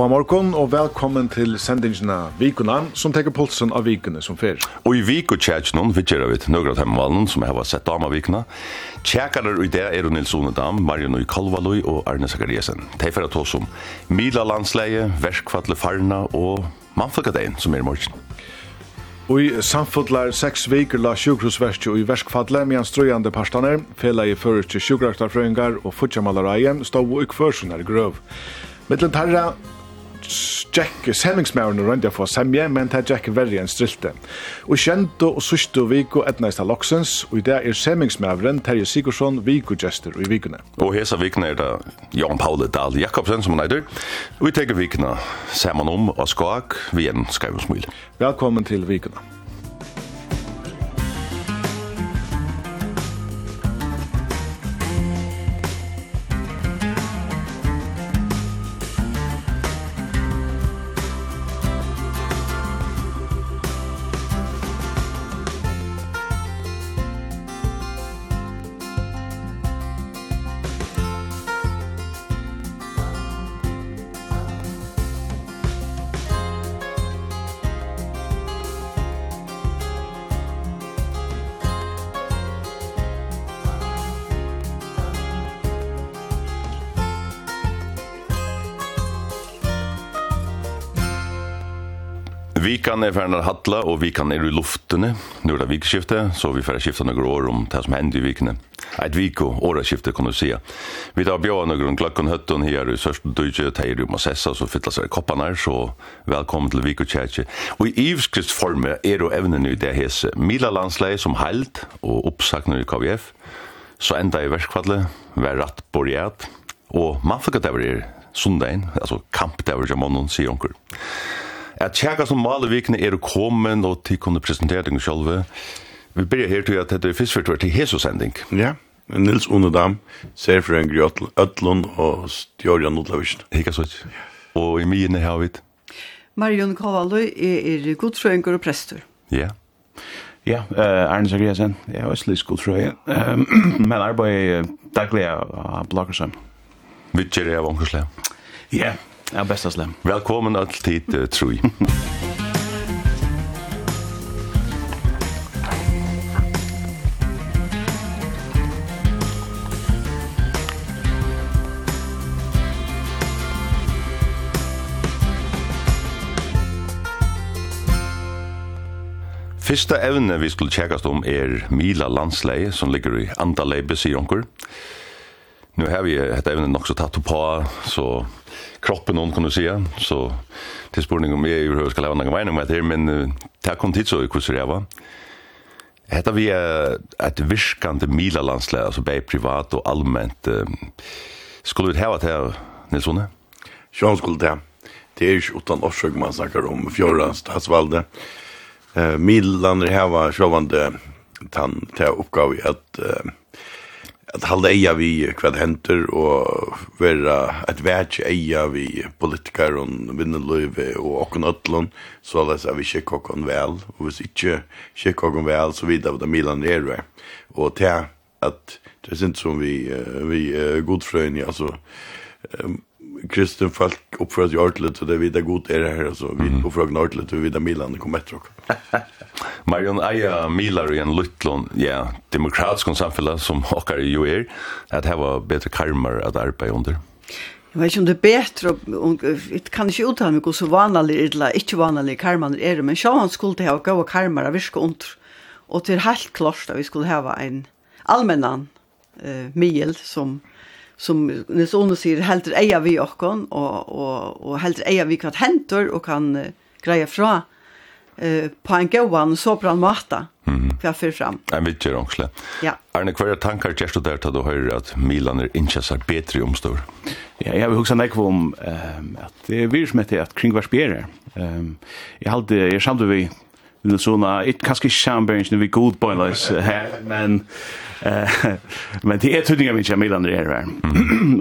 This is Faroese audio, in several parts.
Góðan morgun og velkommen til sendingina Vikuna, som teker pulsen av vikene som fer. Og i viku tjætjnum, vi tjera vidt nøgra temmevalen som heva sett dama vikuna. Tjækarar i det er Nils Onedam, Mariano i Kalvalui og Arne Zakariasen. Tei fyrir tås om Mila landsleie, verskfatle farna og mannflokkadein som er i morgen. Og i samfodlar seks viker la sjukhusverstju i verskfadle med en strøyande parstaner, fela i fyrir til sjukraktarfrøyngar og futjamalareien stå og i kvørsunar grøv. Mittlen tarra Jack Semmingsmauren og jeg for semje, men det er Jack verre enn strilte. Og kjento og sørste viko etnaista loksens, og i det er Semmingsmauren Terje Sigurdsson vikogjester i vikene. Og hesa vikene er det Jan Paule Dahl Jakobsen som han eider, og vi teker vikene sammen om og skak vi en skavsmil. Velkommen til vikene. er ferdig å hatla, og vi kan er i luftene. Nå er det vikskifte, så vi ferdig skifte noen år om det som hender i vikene. Et vik og åreskiftet, kan du si. Vi tar bjørn noen klokken høtten her i Sørsten Døyge, og teier om å så fytler seg koppene her, så velkommen til vik og tjetje. Og i ivskrist forme er jo evnen i det hese Mila landsleie som held, og oppsakner i KVF, så enda i verskvallet, vær ratt borgjert, og man fikk at det var sundagen, altså kamp det var ikke månen, sier onker at tjekka som malevikene er kommet, og til kunne presentere deg selv. Vi begynner her til at dette er først for til Hesusending. Ja, Nils Unedam, ser for en grøt Øtlund og Stjørjan Nodlavisen. Hikka så ikke. Og i mine har vi. Marion Kavaløy er, er godfrøyngur og prestur. Ja. Ja, eh uh, Arne Zagreasen, jeg er også litt godfrøy. Men arbeid daglig av blogger sammen. Vi kjer av Ja, Ja, bästa slem. Välkommen alltid, uh, Trui. Fyrsta evne vi skulle tjekkast om er Mila landsleie, som ligger i Andalei, sier onker. Nu har vi et evne nok så tatt på, så kroppen någon kunde se så till spårning om jag hur ska lära någon mening med det men tack kom tid så i kurser jag var Hetta vi at virkande mila landslæg, altså bei privat og allment. Skulle vi hava til, Nilsson. Sjån skulle det. Det er ikke utan årsøk man snakker om fjorda statsvalde. Eh, her var sjåvande tan til oppgave at at halda eia vi kvad henter og vera at vært eia vi politikar og vinneløyve og okkon ötlun så alles er vi kjekk okkon vel. Og hvis ikkje kjekk okkon vel så vidar vi da Milan er og til at det er sint som vi vi godfrøyni altså um, kristen folk oppfører seg ordentligt så det er god är det här altså. Vi mm. seg ordentlig, vi videre Milan kommer efter och Marion Eia Milar i en luttlån, ja, demokratisk samfunnet som åker jo er, at her var bedre karmer at arbeide under. Jeg vet ikke om det er bedre, og jeg kan ikke uttale meg så vanlig eller ikke vanlig karmer er, men sjå han skulle ha gode karmer av virke under, og til helt klart at vi skulle ha en allmennan eh, mil som som Nils Ono sier, helter eia vi okkon, og, og, og helter eia vi kvart hentur, og kan uh, greia fra uh, på en gåan, så på en måte, mm. hva fyrir fram. En vittig rungsle. Ja. Arne, hva er tankar kjerst du der til du hører at Milan er innkjessar betri omstår? Ja, jeg vil huske nek om um, at det er virusmettig at kring hver spjerer. Um, jeg halte, jeg samtidig vi Men såna it kanske chamberlain vi god boilers här men eh men det är tydligen med Jamil André här.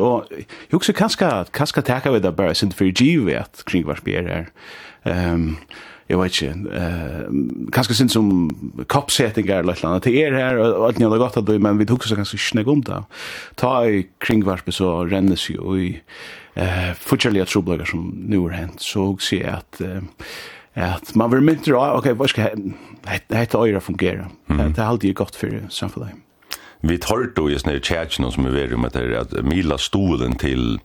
Och jag också kanske kanske tacka med det bara sent för G vet kring vars bär här. Ehm jag vet inte eh kanske syns som kappsättningar eller annat. Det är här och allt ni har gått att men vi tog så kanske snägg om det. Ta i kring vars så rändes ju i eh fortfarande trubbelagar som nu har hänt. Så ser jag att at man vil myndir av, ok, hva skal hette øyra fungere? Det er alltid godt for samfunnet. Vi tar då just när churchen som vi vet om att det att mila stolen till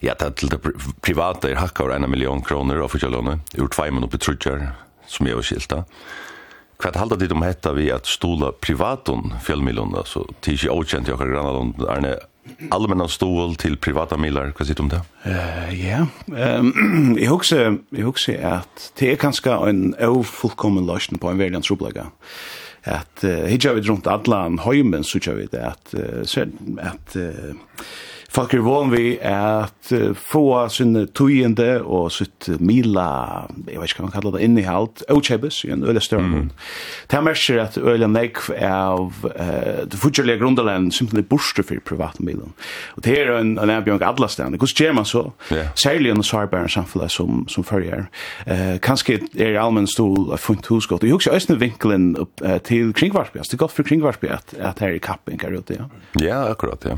ja till det privata är hackar en miljon kronor av förlånen ur två man uppe trutcher som är skilta. Kvart halda dit om hetta vi att stola privaton fjällmiljon alltså till sig okänt jag kan granna de är allmänna stol till privata millar, vad säger du om det? Ja, Ehm jag också, jag också att det är ganska en ofullkommen lösning på en väldigt trubbelaga. Att uh, hittar vi runt alla hemmen så kör vi det att, uh, att uh, Folk er vann vi at få sin tøyende og sitt mila, jeg vet ikke hva man kallar det, innehalt, avkjebes i en øyla større mm. Det er mersker at øyla nekv av uh, det fortjellige grundelen simpelthen er borster for privatmilen. Og det er en en avbjørn alle stedene. Hvordan gjør man så? Yeah. Særlig under sårbæren samfunnet som, som følger. Uh, kanskje er allmenn stol av funnet husgått. Jeg husker også vinkelen uh, til kringvarsbjørn. Det er godt for kringvarsbjørn at at her er kappingar ute, ja. Ja, akkurat, ja.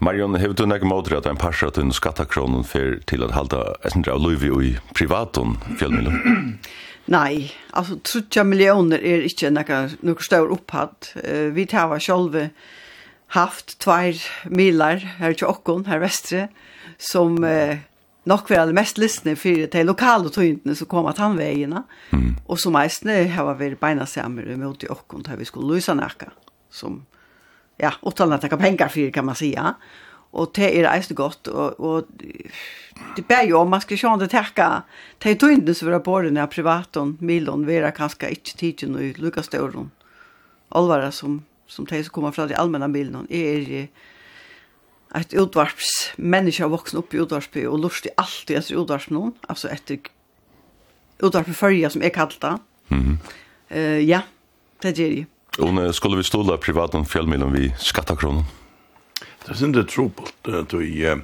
Marion, hevur du nekk mótur at ein parsa at un skattakronen fer til at halda essendra av Luivi i privaton fjellmiljø? Nei, altså 30 millioner er ikkje nekka nokkur stor opphatt. Uh, vi tava sjálve haft tvær milar her til okkon, her vestre, som uh, nok var det mest lysne fyrir til lokale tøyndene som kom at han veiene, mm. og som eisne har vært beina samer mot i okkon, der vi skulle lysa nekka, som ja, utan att ta pengar för kan man säga. Och det är det gott och, och det bär ju om man ska köra det täcka. Det tog inte så vara på den här privaton Milon vara kanske inte tiden och Lucas Storon. Alvara som som det som kommer från de allmänna bilden är ett utvarps människa vuxen upp i utvarp och lust i allt i alltså utvarp någon alltså ett utvarp förja som är kallt. Mhm. Mm eh uh, ja, det är det. Och skulle vi stola om fjällmilen vi skattakronan. Det synd det på att vi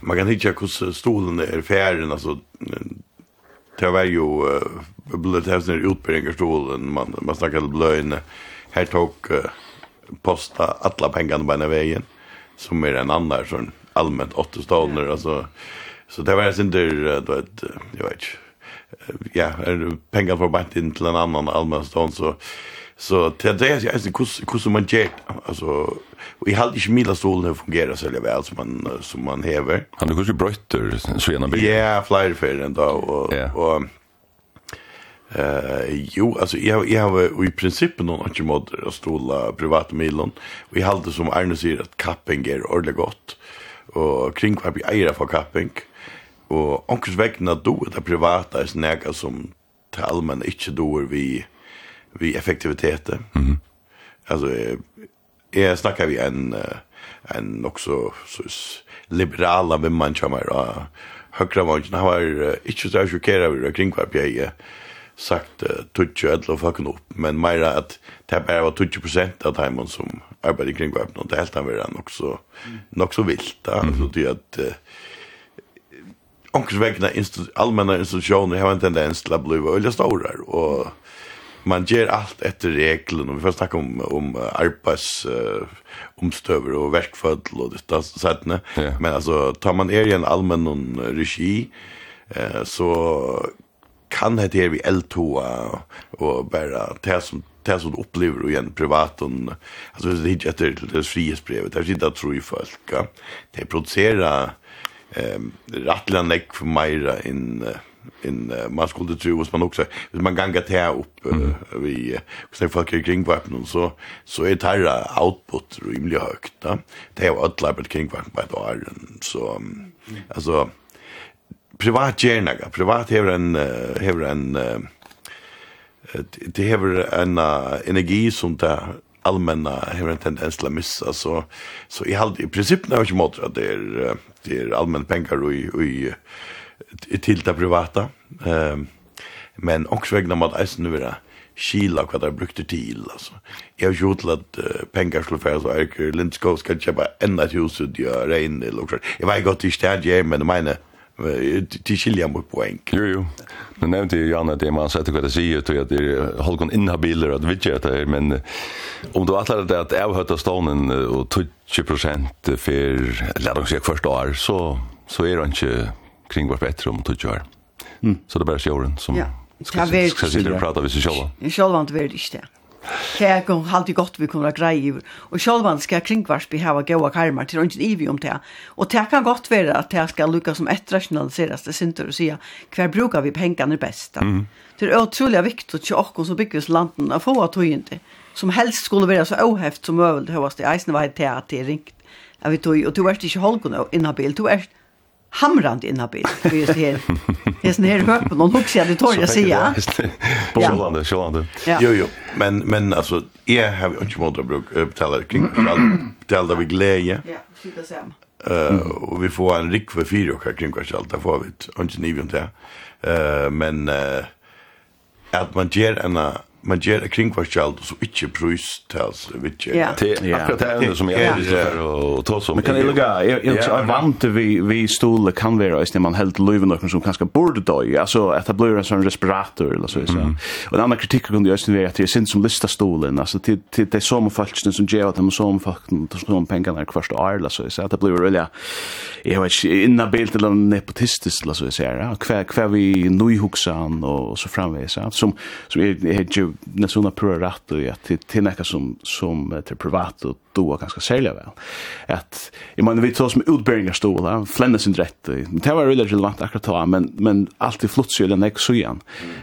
man kan hitta hur stolen är färden alltså det var ju biblioteksnär utbringar stolen man man snackade blöjne här tog posta alla pengarna på den vägen som är en annan sån allmänt åtta stolar alltså. Så det var sen där då jag vet ja pengar var bant inte till en annan allmän stånd så Så det det är alltså hur hur man jet alltså vi har inte mila stolen fungerar så det väl som man som man häver. Han det kanske brötter så ena bilen. Ja, flyger för den då och och eh jo alltså jag jag har i princip någon att mod att stola privat milon. Vi hade som Arne säger att capping är ordentligt gott. Och kring vad vi äger för capping Och onkels vägna då det privata är snäga som till allmän inte då vi vi effektiviteten. Mm. Alltså jag snackar vi en en också så liberala med man chamar högra man han var inte så chokerad över kring vad jag sagt tutsch eller fucking upp men mer att det bara var 20 av timon som arbetade kring vad och det helt han än också också vilt alltså det att Onkels vegna allmänna institutioner har en tendens till att bli väldigt stora och man ger allt efter reglerna. Vi får snacka om om arbets uh, omstöver och verkfödd och det sättet. Ja. Men alltså tar man er i en allmän regi eh så kan det här vi L2 och bara det som det som upplever och igen privat och alltså det är inte det frihetsbrevet det är inte att tro i folk ja. det producerar ehm rattlan för mera in uh, in uh, man skulle tro hvis man också hvis man ganga te upp uh, mm. vi så folk kring vapen så så är terra output rimligt högt va det är alla på kring vapen på år så um, alltså privat gärna privat har en har en det har en energi som där allmänna har en tendens till att missa så så i all i princip när jag inte mått att det är det är allmän pengar och i, och i til det privata. Um, men också vägna med att eisen vara kila vad det brukte till. Alltså. Jag har gjort att uh, pengar skulle färdas och ärker. Lindskov ska köpa ända ett hus och göra regn. Jag var gott i stadiet, men det menar till skilja mot poäng. Jo, jo. Nu nämnde ju Janne det man sätter hva det säger till att det er Holgon inhabiler att er det men om du atler det att av stånen och 20 för lärdomsjäk første år så så är det ikke kring vart bättre om tog år. Mm. Så det är bara sjåren som ja. ska, ska, ska sitta och prata vid sig själva. Själva inte vet inte det. Det är kom alltid gott vi kommer att greja över. Och själva ska kringvarsby ha gåa karmar till inte ivi om det. Och det kan gott vara att det ska lyckas som ett rationaliseras det synter och säga kvar brukar vi pengarna bäst. Mm. Det är otroligt viktigt att och så byggs landen att få att inte som helst skulle vara så ohäft som möjligt högst i eisen var det att det är ringt. Jag vet och du är inte hållgod inhabil, du är hamrande inhabil Vi just här. Det är sån här höppen någon hooks jag det tar jag säga. Bolande, sjölande. Jo jo, men men alltså är har vi inte mått att bruka betala kring betala vi glädje. Ja, sitta sen. Eh och vi får en rik för fyra och kring kanske allt där får vi inte ni vet. Eh men eh att man ger en man ger kring vart skall så inte prus tals vet jag. Ja. Det akkurat det enda som jag är där och ta som. Men kan det lugga jag jag jag vant vi vi stol kan vara just man helt löven och som kanske borde då alltså att det blir en sån respirator eller så så. Och en annan kritik kunde just nu är att det syns som lista stolen alltså till till det som falskt som ger att de som faktiskt tar som pengarna första år eller så så att det blir väl jag vet inte innabilt eller nepotistiskt eller så så här. Kvar kvar vi nu huxan och så framvis så som som är när såna prörat och att till till näka som som till privat och då ganska sälja väl. Att jag menar vi tar som utbildningar stol där flännas inte rätt. Det var väldigt relevant akkurat då men men allt i flott ju den nästa så igen.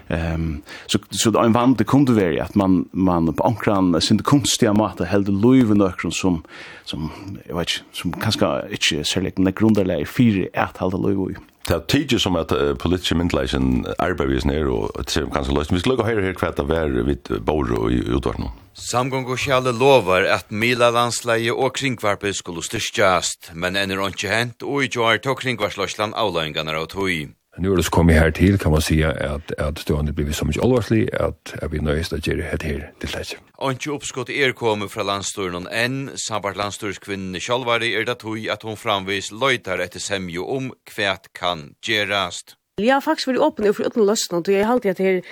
Ehm så så en vant det kunde vara att man man på ankran sin konstiga mat hade löv och någon som som jag vet som kanske inte säljer den grundläggande fyra att hålla löv det er tidlig som at uh, politiske myndleisen arbeids ned og ser om kanskje løsning. Vi skal lukke høyre her kvart av hver vidt bor og utvart nå. Samgång og kjale lovar at Mila landsleie og kringvarpet skulle styrkjast, men enn er ikke hent, og i jo tog to kringvarsløsland avløynganar av tog. Nu er det så kommet her til, kan man si, at, at stående blir så mye alvarslig, at jeg blir nøyest at gjøre det her til slett. Antje oppskott er kommet fra landstøren enn, samvart landstørskvinnen Kjallvari er det tog at hun framvis løytar etter semjo om kvæt kan gjerast. Jag har faktiskt varit öppen for uten løsning, og jeg har alltid att det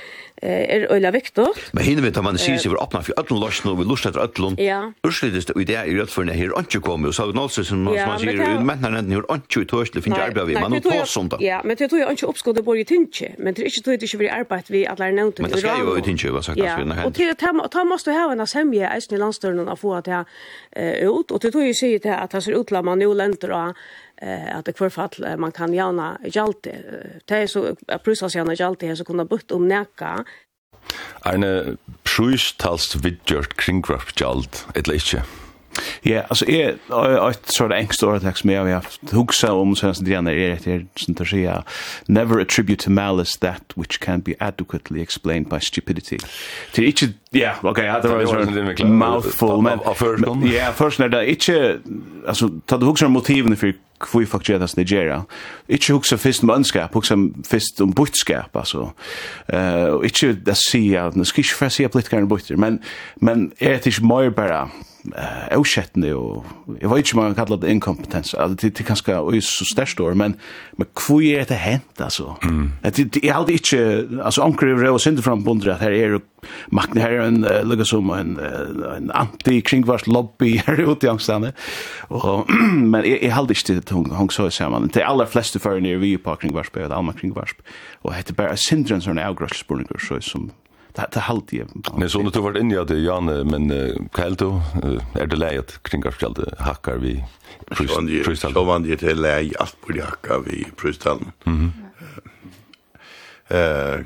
er øyla viktig. Men hinner vet ta man seg for öppna for öppen lösning og vi lustar etter ötlund. Ja. Urslidest och det är ju rätt för när här kommer og så har vi så som man säger men när den hur inte i törsle finns arbete vi man och två sånt. da. Ja, men det tror jeg ikke inte det bor i tinche, men det er ikke tror det ikke vi arbeid, vi alla nämnt. Men det skal jo i tinche hva sagt ja. när. Och det ta ta måste ha en semje i landstörnen att få att ut och det tror sier til at han ser ut, la man nu lenter og eh att det kvar fall man kan gärna jalti det är så sig gärna jalti så kunna butt om näka Eine Prüstalst vidgjort kringkraft jalt, etla ikkje. Ja, alltså är ett sort of engst ord text mig har haft hugsa om sen det andra är det sånt där ja never attribute to malice that which can be adequately explained by stupidity. Det each inte ja, okej, hade det varit en mouthful men ja, först när det inte alltså ta du huxar motiven för kvui fuck gjerast Nigeria. Ikki hugsa fyrst um mannskap, hugsa fyrst um butskap, altså. Eh, ikki at sjá, nu skal ikki fræsa politikar og buttir, men men er det meir bara eh avskettende og jeg vet ikke om man kallar det inkompetens. Altså det, det kanskje er så størst år men men hvor er det hent altså? Mm. det, det er aldri ikke altså anker er og synder fram bundre at her er makne her en uh, lukka som en, en anti-kringvars lobby her ute i angstane og men jeg, jeg aldri ikke det hong, hong så sammen de aller fleste fyrir nere vi på kringvarsp og alma kringvarsp og hette bare synder en sånn avgrøsspurninger så som det det halt ju. Men så när du var inne i det Janne men kallt då är det läget kring skallde hackar vi kristall. Så man det till läge allt på hackar vi kristall. Mhm. Eh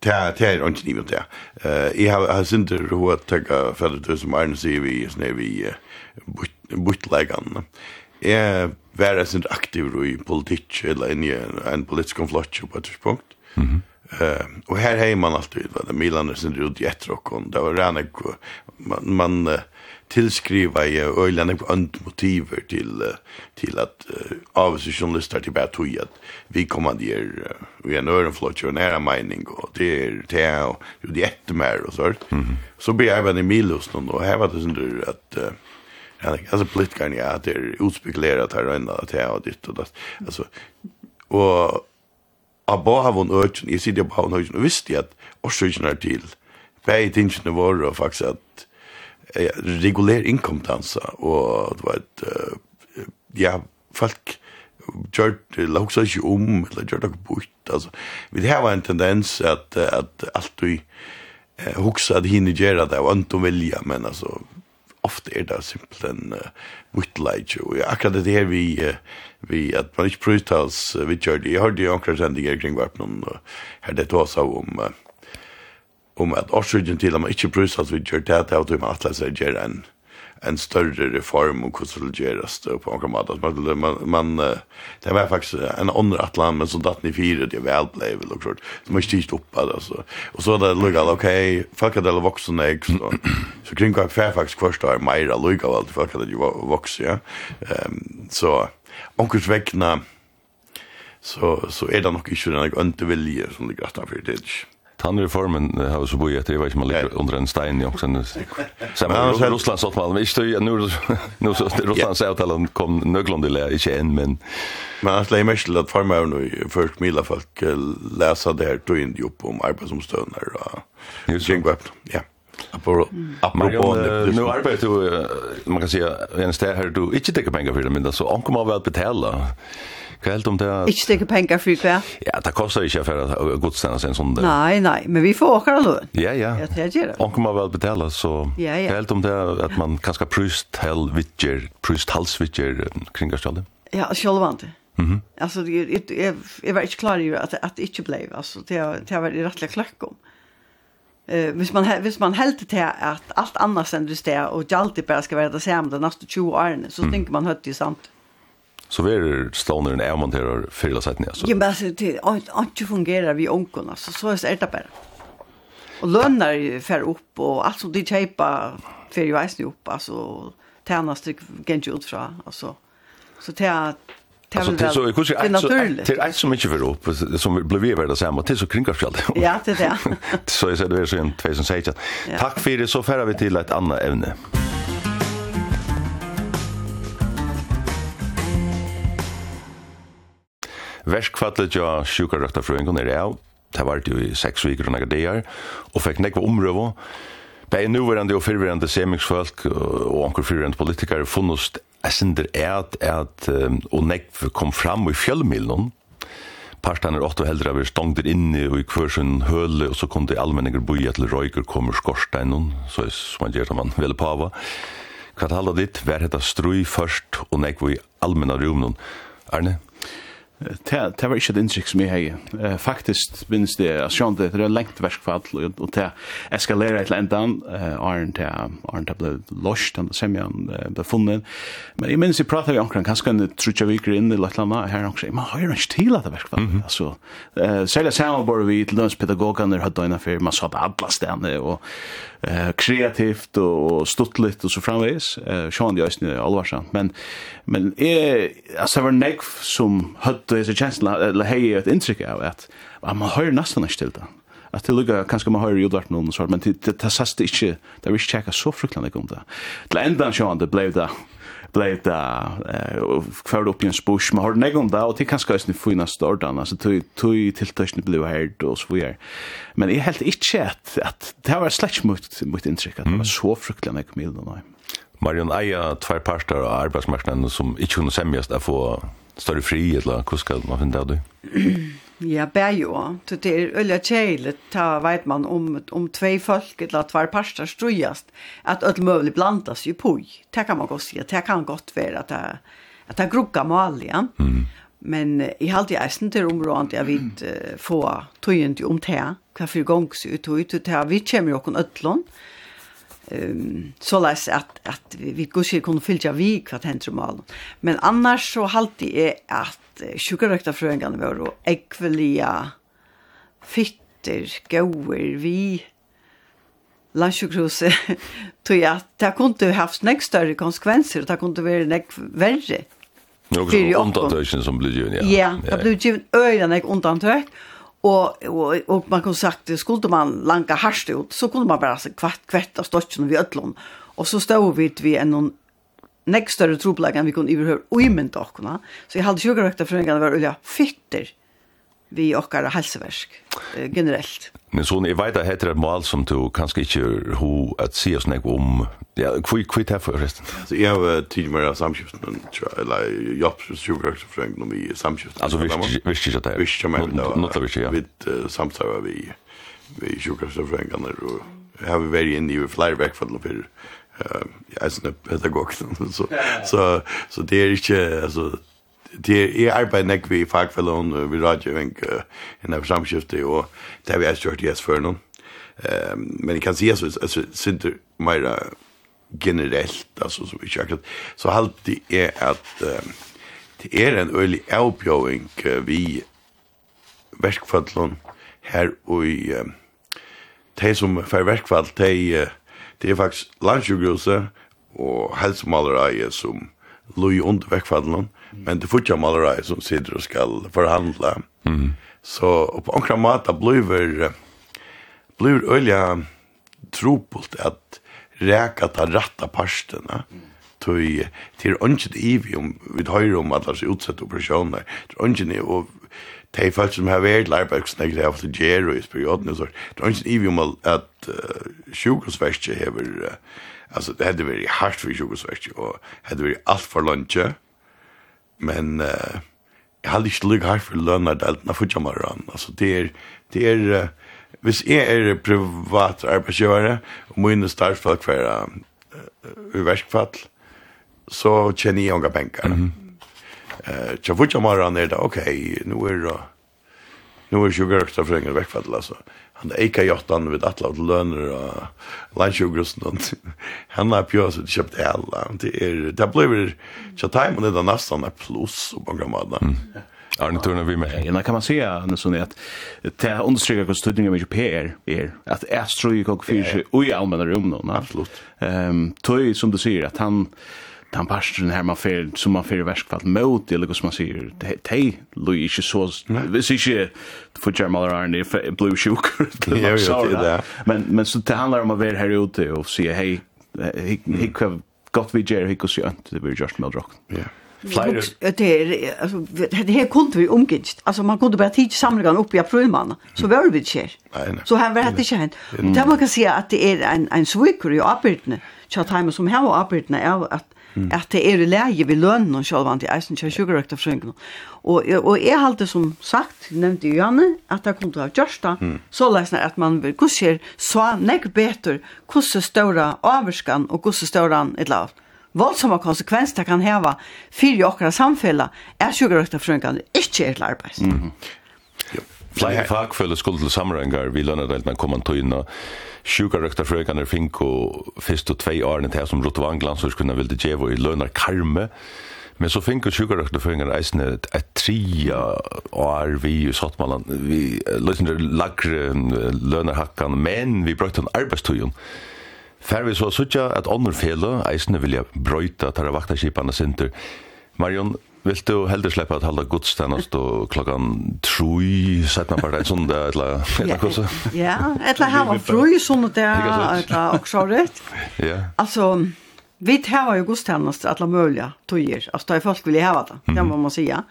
ta ta är inte nivet där. Eh jag har har inte ro att ta för det som Arne säger vi snä vi buttläggan. Eh var är aktiv i politik eller i en politisk konflikt på ett punkt. Mhm. Eh och här hej man alltid vad Milan är sen ut jätterockon. Det var rena man, man tillskriva i öjlan på motiver till till att uh, avsjournalister till bara tog att vi kommanderar uh, vi är en öronflott och nära mining och det är te och det är jättemär och sånt. Mm. Så blir jag även i Milos då och här var det sen att uh, alltså politikerna ja, det är utspekulerat här och ända att jag och ditt och det. Alltså och av har hon jeg jag sitter på hon ötchen og visste jeg at årsöken er til, Bäge tingene våre og faktisk at eh, regulär inkomtansa og det var ett, eh, ja, folk gjort hoksa ikke om, eller gjort noe bort, altså. Vi har en tendens at, at alt vi eh, hoksa at hinne gjerra det, og anton vilja, men altså, ofte er det simpelthen uh, vittleidje, og akkurat det her vi, uh, vi at man ikke prøytas uh, vi kjør det, jeg hørte jo akkurat sendinger kring hvert noen uh, her det tås av om uh, om at årsrydgen til at man ikke prøytas vi kjør det, det er at man atleis er gjør en en större reform och hur skulle göras det på något mat. Man, man, man, det var faktiskt en andra atlan, men så datt ni fyra, det väl blev väl och klart. Så man styrst upp alltså. Och så där lugg alla, okej, okay, folk hade alla vuxen ägg. Så, så kring vad fär faktiskt första är mera lugg av allt, folk hade ju vuxen, ja. Um, så, onkurs väckna, så, så är det nog inte den jag inte som ligger grattar för det. Han Tandreformen har så bojat det var ju man ligger under en sten i också nu. Sen har Ryssland sagt man visst ju nu nu så Russland sa att han kom nöglande lä i chen men men att lämma till att farma nu först mila folk läsa där då in upp om arbetsomstöner och jingweb. Ja. Apropå nu arbetar du man kan säga en stä här du inte tar pengar för det men så ankommer väl betala. Helt om det. Inte stäcka pengar för kväll. Ja, det kostar inte för att godstända sig en sån där. Nej, nej, men vi får åka då. Ja, ja. Jag tror det. Och man väl betala så ja, ja. kväll om det att man kanske prust hell vitcher, prust hals vitcher kring gastallen. Ja, självant. Mhm. Mm alltså det är jag var inte klar i att att inte blev alltså det det var rättliga klack om. Eh hvis man hvis man helt til at alt annars enn det og alltid bara bare skal være det samme de neste 20 årene, så mm. tenker man høtt det sant så vi er stående en man där för hela sätten alltså. Ja men altså, det ikke fungerar vi onkon alltså så er det bare. Och lönar för upp och alltså det de för ju jo eisen upp alltså tärnas det gengi ut fra alltså så det er, Alltså så jag kunde inte till allt så mycket för upp som blev vi värda samma till så kringskall. Ja, det är det. Så jag säger det är så en 2016. Tack för det så färdar vi till ett annat ämne. Verskvallet ja sjukarøktarfrøyngon er av, det var jo i seks viker og dagar, og fikk nekva omrøvo. Begge nuverande og fyrverande semingsfolk og anker fyrverande politikere funnest esindir eit, eit, og nekv kom fram i fjellmilen, partan er åtta heldra vi stongder inne og i kvørsen høle, og så kom det allmenninger boja til røyker kommer skorsteinon, så er som man gjør man vil pava. Hva halda ditt, vær hetta strui først og nekv i allmenna rumnon. Arne? det, det var ikke et inntrykk som jeg hei. Faktisk minnes det, jeg sjån det, det er lengt verskfall, og, og det eskalerer et eller endan, Arne det, Arne det ble lost, han semjan ble funnet. Men jeg minnes jeg pratet vi omkring, kanskje en trutja viker inn i Løtlanda, her omkring, man har jo ikke til at det verskfall, mm -hmm. altså. Særlig sammen var vi til lønspedagogene, høyde døgnet før, man sa det alle stedene, og eh kreativt och stuttligt och så framvis eh Sean Joyce nu allvarsamt men men är alltså var neck som hade dessa känslan eller hej ett intryck av att man hör nästan inte till det att det lukar kanske man hör ju dart någon sort men det det sast inte det vill checka så fruktansvärt om det till ändan Sean det blev det blev det eh kvar upp i en spush men har det någon där och det kanske är snitt fina startan alltså tog tog till touchen blev här och så vidare. Men är helt inte att att det var slash mot mot intryck att det var så fruktansvärt med mer då. Marion Eja två parter av arbetsmarknaden som inte kunde sämjas där få större frihet eller hur ska man finna det? Ja, bär ju. Det är öliga tjejligt. ta vet man om, om två folk, eller två parter parster strujast, att öll møvlig blandas ju poj. Det kan man gott säga. det kan gott vara att det, att det grugga malja. Mm. Men i allt i eisen til området jeg vil uh, få tøyent om det, hva fyrir gongs ut ut ut ut det. Vi kommer ut ut ut um, så läs att att vi, vi går sig kunna fylla vi kvart händer mal. Men annars så halti är att sugarrökta fröingarna var och ekvelia fitter goer vi landsjukhuset tog jag att det kunde haft nästa större konsekvenser och det kunde vara nästa värre. Några undantag som blev ju. Ja, Ja, det blev ju öjdan jag undantag. Och, och, och man kunde sagt, skulle man langa harst ut så kunde man bara kvart kvätta stocken vid ödlon. Och så stod vi vid en näck större troplägen vi kunde överhör och imynda åkerna. Så jag hade sjukrökta förringarna var olja fitter vi okkara halsversk eh, generelt. Men så ni vet att heter ett mål som du kanske inte ho att se oss näck om ja kvi kvi kvitt här förresten. Så jag har tid tidigare samskiften eller jobb sjukvård för ekonomi samskiften. Alltså visst visst jag det. Visst jag men något visst ja. Vi samtalar vi vi sjukvård för ekonomi och har vi varit inne i flera veckor för eh jag är snäpp pedagog så så så det är inte alltså det er jeg arbeider nek vi i fagfellon, vi radioing innenfor samskiftet, og det har vi også gjort i S4 nå. Men jeg kan si at det sitter mer generelt, altså som vi akkurat, så alltid er at det er en øyelig avbjøring vi verkfallon her og i de som fer verkfall, de, det er faktisk landsjukhuset og helsemalereie som loj under väckfallen men det fortsätter malare som sitter og skal förhandla. Mm. Så på ankra mata bluver bluver olja tropult at räka ta rätta parterna. Mm tøy til ongen ivi om vi høyrer om at lars utsatt operasjoner til ongen ivi og de folk som har vært lærbergsnegg de har fått gjerro i perioden og så til ongen ivi om at sjukosverstje hever Alltså det hade varit hårt för Jugoslavien och hade varit allt för långt. Men eh uh, jag hade inte lugg här för lönar det när för jag Alltså det är det är uh, hvis jag är privat arbetsgivare och min startfolk för uh, i verkfall så tjänar jag inga pengar. Mm -hmm. Eh, uh, jag får ju mer än det. Okej, nu är det nu är ju görsta för en veckfall alltså. Han är eka jottan vid att åt löner och lunchjugrusten och han har pjös köpt alla. Det är det blir så tajm och det nästan när plus och många mad. Ja, ni turnar vi med. Ja, kan man se när sån att det understryker hur studien med PR är att Astro gick och fyra och i allmänna rum då. Absolut. Ehm, toy som du säger att han den parsten her man fer som man fer i verskfall mot eller hva som man sier de lui ikke så hvis ikke for Jermal Arne blue shook men men så det handlar om att vara her ute og si hei he hva gott vi gjør hikk og si det blir just med rock ja Flere. Det er, altså, det här kunne vi omgitt. Altså, man kunne bare tid samlingene upp i aprøymann, så var vi ikke her. Så här var det ikke hent. Det man kan si at det er en, en svikker i arbeidene, tja time som her og är er at mm. at det er i leie vi lønnen og sjølvan til eisen kjær sugarøkta frøyngen. Og, og jeg halte som sagt, nevnte jo Janne, at det kom til å ha gjørsta, mm. så lesne at man vil kusjer så nek betur hvordan større avskan og kusse ståra et lavt. Voldsamma konsekvens det kan heva fyrir okra samfella er sugarøkta frøyngen ikke er til arbeid. Mm. Flere fagfølge skulle til samrengar vi lønnedelt, men kom man inn og sjuka sjukarøktarfrøkene finko først og tvei årene til som Rotte Vangland, så skulle ville djevo i lønner karme. Men så finko sjukarøktarfrøkene eisne et tria år vi i Sottmaland, vi løsner lagre lønnerhakkan, men vi brøyta en arbeidstøyen. Fær vi så suttja at ånderfele eisne vilja brøyta tarra vaktaskipane sinter. Marion, Vill du heldur sleppa at halda gudstjenest og klokkan trui, setna bara en sånn det, eller eller kosa? Ja, etla hava frui det, eller også rett. Ja. Altså, vi hava jo gudstjenast etla mølja tøyer, altså da er folk vil hava det, det må man säga.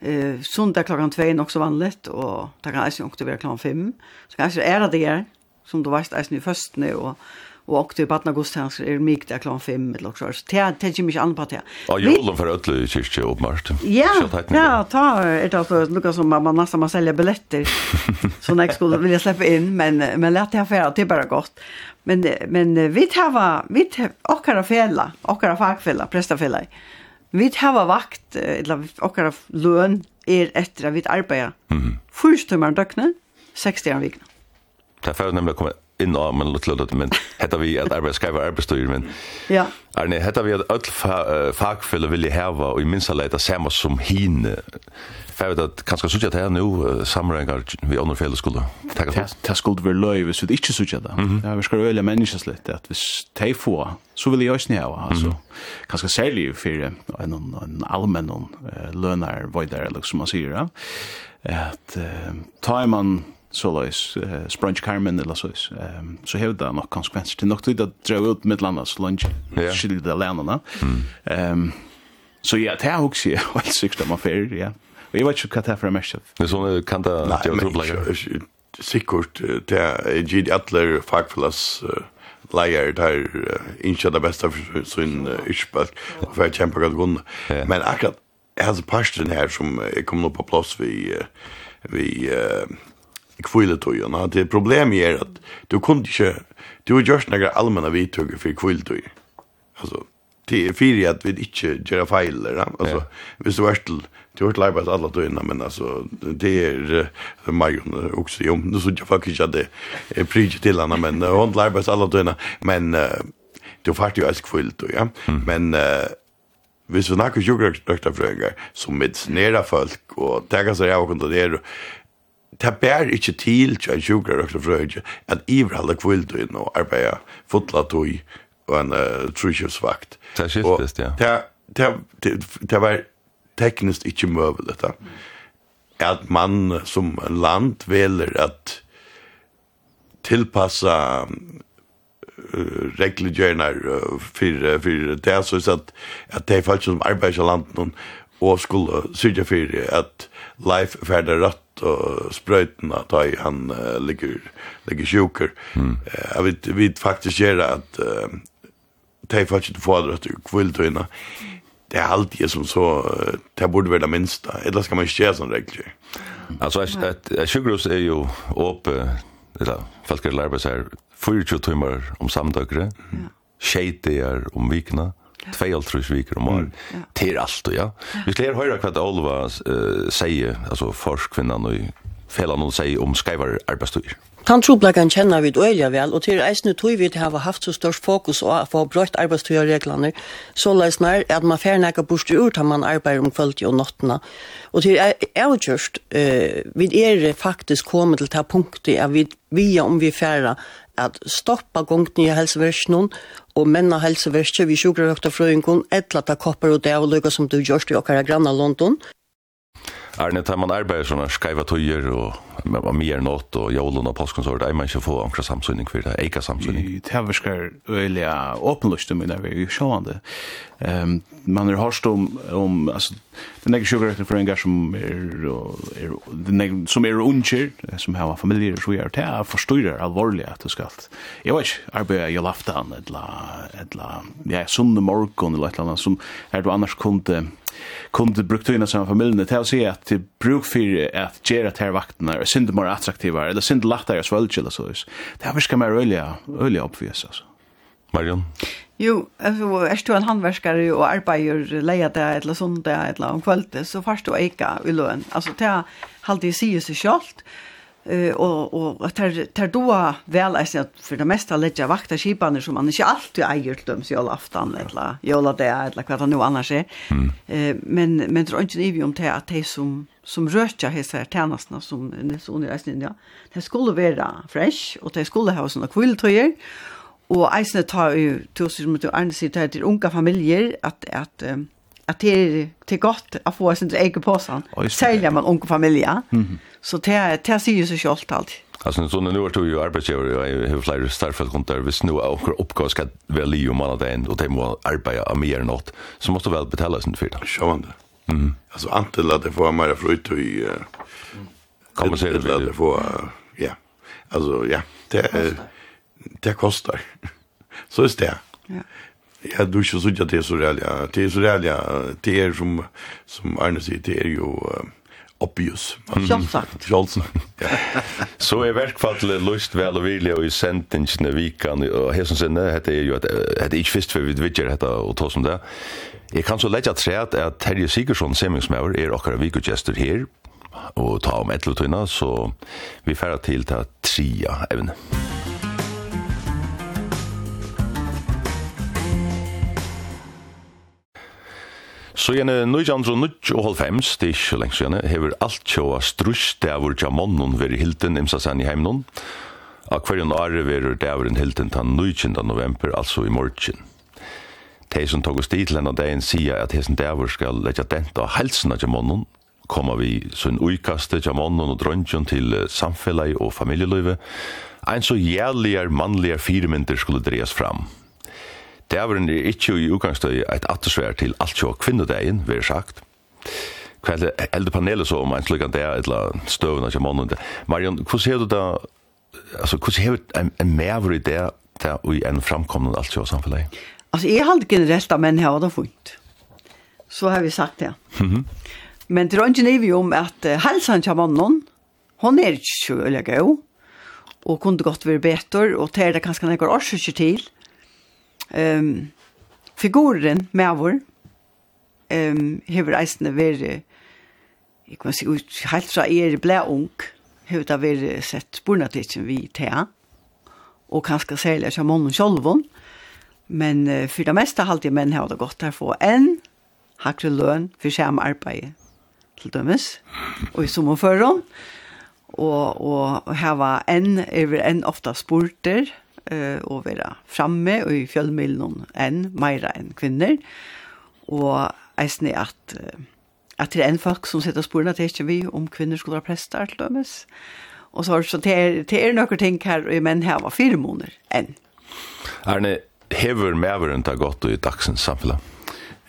Eh, sundag klokkan 2 er nok så vanligt, og det kan eisen jo være klokkan 5. Så kanskje er det det som du veist eisen i førstene, og og också i badna Gustans är mykt där klokken fem eller så. Det tänker mig an på det. Ja, julen för ødelig kyrkje och. Ja. Ja, ta er det för Lucas som mamma nästan man säljer biljetter. så när jag skulle vilja släppa in men men lett jeg för det er bara gott. Men men vi tar vi tar våra fälla, våra fackfälla, prästafälla. Vi tar vakt eller våra lön är efter at vi arbeider. Mm. Först tømmer døkne, 60 timmar vikna. Det er ferdig nemlig å komme inn og men litt løtt, men hetta vi at arbeiða skreiva arbeidsstyr, men ja. er nei, hetta vi at öll fa, uh, fagfelle og í minsta leita sama sum hine, for at kanska søgja det her nu, samrengar vi andre fele skulle takka til. Det skulle løy hvis vi ikke sutja Ja, vi skal øyla menneskes litt, at hvis tei få, så vil eg også altså, kanska -hmm. fyrir særlig for en, en, en lønar, voidar, eller som man sier, at ta man så lois uh, Sprunch Carmen eller så um, så hevde det nok konsekvenser. Til nok tid at dra ut med landa så lunch. Yeah. skilde lærerne mm. um, så ja det er også jeg var sikkert om affærer ja. Og jeg vet ikke hva det er for mest det er sånn kan det nei men sikkert det er gitt atler fagfellas leier der ikke det beste for sin yrkesbalk og for jeg kjemper godt grunn men akkurat jeg har så parsten her som jeg kom nå på plass vi vi kvilletøyene. Det problemet er at du kunne ikke, du har gjort noen allmenne vidtøyene for kvilletøy. Altså, det er fyrir at vi ikke gjør feil, ja? altså, ja. hvis du er til, du har til arbeids alle døgnet, men altså, det er uh, Marion også, jo, nå synes jeg faktisk ikke at det er prydje til henne, men uh, hun til arbeids alle døgnet, men uh, du fart jo elsk fullt, ja, mm. men uh, hvis vi snakker sjukkerøkta frøyngar, som medicinera folk og tega seg av og kontaderer, det bär inte till tjej sjukar och fröjde att ivra alla kvälldyn och arbeta fotla tog och en uh, trusjusvakt. Det skiftes, ja. Det, det, det, det var tekniskt inte möjligt detta. Att man som land väljer att tillpassa uh, reglerna uh, för, för det så att, att det är folk som arbetar i landet och skulle syrja för att Leif färder rött och spröjtna ta i han uh, ligger ligger sjuker. Mm. Uh, jag vet vi faktiskt gör att uh, ta faktiskt få det att kvilt och inna. Det är alltid som så det borde vara det minsta. Eller ska man inte göra sån regler. Alltså ett sjukhus är ju uppe eller folk är lärare så här 24 timmar om samdagar. Ja. Tjejdegar om vikna två eller tre veckor om år Till allt ja. Vi ska höra vad Olva eh, säger alltså forskvinnan och fela noen säger om skreivar arbeidstøyer. Tantroblagan kjenner vi øyla vel, og til eisne tog vi til hava haft så størst fokus på å få brøyt arbeidstøyerreglene, så leisner at man fer nekka bort ur til man arbeider om kvöldi og nottena. Og til avgjørst, eh, vi er faktisk kommet til det punktet at vi via om vi færa at stoppa gongt nye helseversjonen og menna helseverste vi sjukker høyta frøyngon, etla ta koppar og det avløyga som du gjørst i okkara granna London, Her nede man arbeider sånne skreiva tøyer og mer nått og jålen og påsken, så er det man ikke får omkring samsynning for det, eika samsynning. Det er virkelig øyelig åpenløst om det, vi er sjående. Um, man har hørt om, om altså, den egen sjukkerretten for en gang som er, er, den som er unger, som har familier, så er det er forstyrrer alvorlig at du skal. Jeg vet ikke, arbeider jeg laftan, eller, eller, ja, sunne morgon, eller et eller annet, som er du annars kunde, kunde brukt in som familjen till att se att det bruk för att göra ter vakterna är synd mer attraktiva eller synd lättare svälja eller så. Det här ska man rölja, rölja obvious alltså. Marion? Jo, altså, er du en handverskare og arbeider leia det eller sånt det eller om kvalitet, så først du eika i løn. Altså, det er alltid sier seg selv, Eh og, og at där där då väl är så för det mesta lägga vakta skiparna som man inte alltid äger till dem så jag aftan eller jolla det eller vad det nu annars är. Eh men men tror inte ni om det att det som som rökja hesa tjänsterna som så under resten ja. Det skulle vara fresh och det skulle ha såna kvilltröjor och eisne tar ju tusen mot andra sidan till unga familjer att att att det är till gott att få sin egen påsan. Säljer man unga familja. Mm -hmm. Så det det ser ju så självt allt. Alltså så nu är du ju arbetsgivare jag har flera starfelt kontor vi snå och uppgå ska väl ju man att ändå det måste arbeta mer än något så måste väl betala sin för det. Sjövande. Mm. Alltså antel att det får mer frukt och i kommer se det att det får ja. Alltså ja, det det kostar. Så är det. Ja. Ja, du ikke så at det er så ja. Det er så reelle. Det er som, som Arne sier, det er jo uh, obvious. Sjølsagt. Sjølsagt, ja. Så er verkfallet lust vel og vilja og i sendingene vikan, og hesson som sinne, det er jo at det er ikke fyrst för vi vidtjer dette og ta som det. Jeg kan så legge tre at at Terje Sigurdsson, semingsmauer, er okkara vikudgjester her, og ta om etlutøyna, så vi færre til ta tria evne. Så gjerne 1995, det er ikke lengt gjerne, hever alt tjåa strust davur tja månnen veri hilden imsa sen i heimnon. Av hverjon åre veri davurin hilden tan 19. november, altså i morgen. De som tog oss dit til denne dagen sier at hessen davur skal letja dent av helsen av tja månnen, koma vi sin uikaste tja månnen og drøntjon til samfellag og familieløyve, ein så jævligar mannligar firmyndir skulle dreas fram. Det er en ikke i utgangsstøy et attersvær til alt sjå kvinnodegin, vil jeg sagt. Hva er eldre panelet så om en slik at det er et eller støvende til måneden? Marion, hvordan ser du da, altså, hvordan ser du en, en mever i det, det i en framkommende alt sjå samfunnet? Altså, jeg har ikke generelt av menn her, og det er funnet. Så har vi sagt det. Mm -hmm. Men det er ikke nivå om at uh, helsen til mannen, hun er ikke så øyelig god, og kunne godt være bedre, og det er det kanskje noen årsaker til, um, figuren med vår um, hever eisende verið Jeg kan si, ut helt fra er ble ung, hever det vært sett spornatikken vi til, og kanskje særlig som mannen selv, men uh, for det meste halte jeg menn har det godt her få en hakre løn for samme arbeid til dømes, og i sommerføren, og, og, og her var en, er en ofte sporter, eh och vara framme och i fjällmiljon än mera än kvinnor och eisne att att det är en folk som sätter spåren att det inte vi om kvinnor skulle vara präster till dömes. Och så har så det är det är några ting här i män här var fyra månader än. Är ni hever med runt har gått i dagsens samfälle?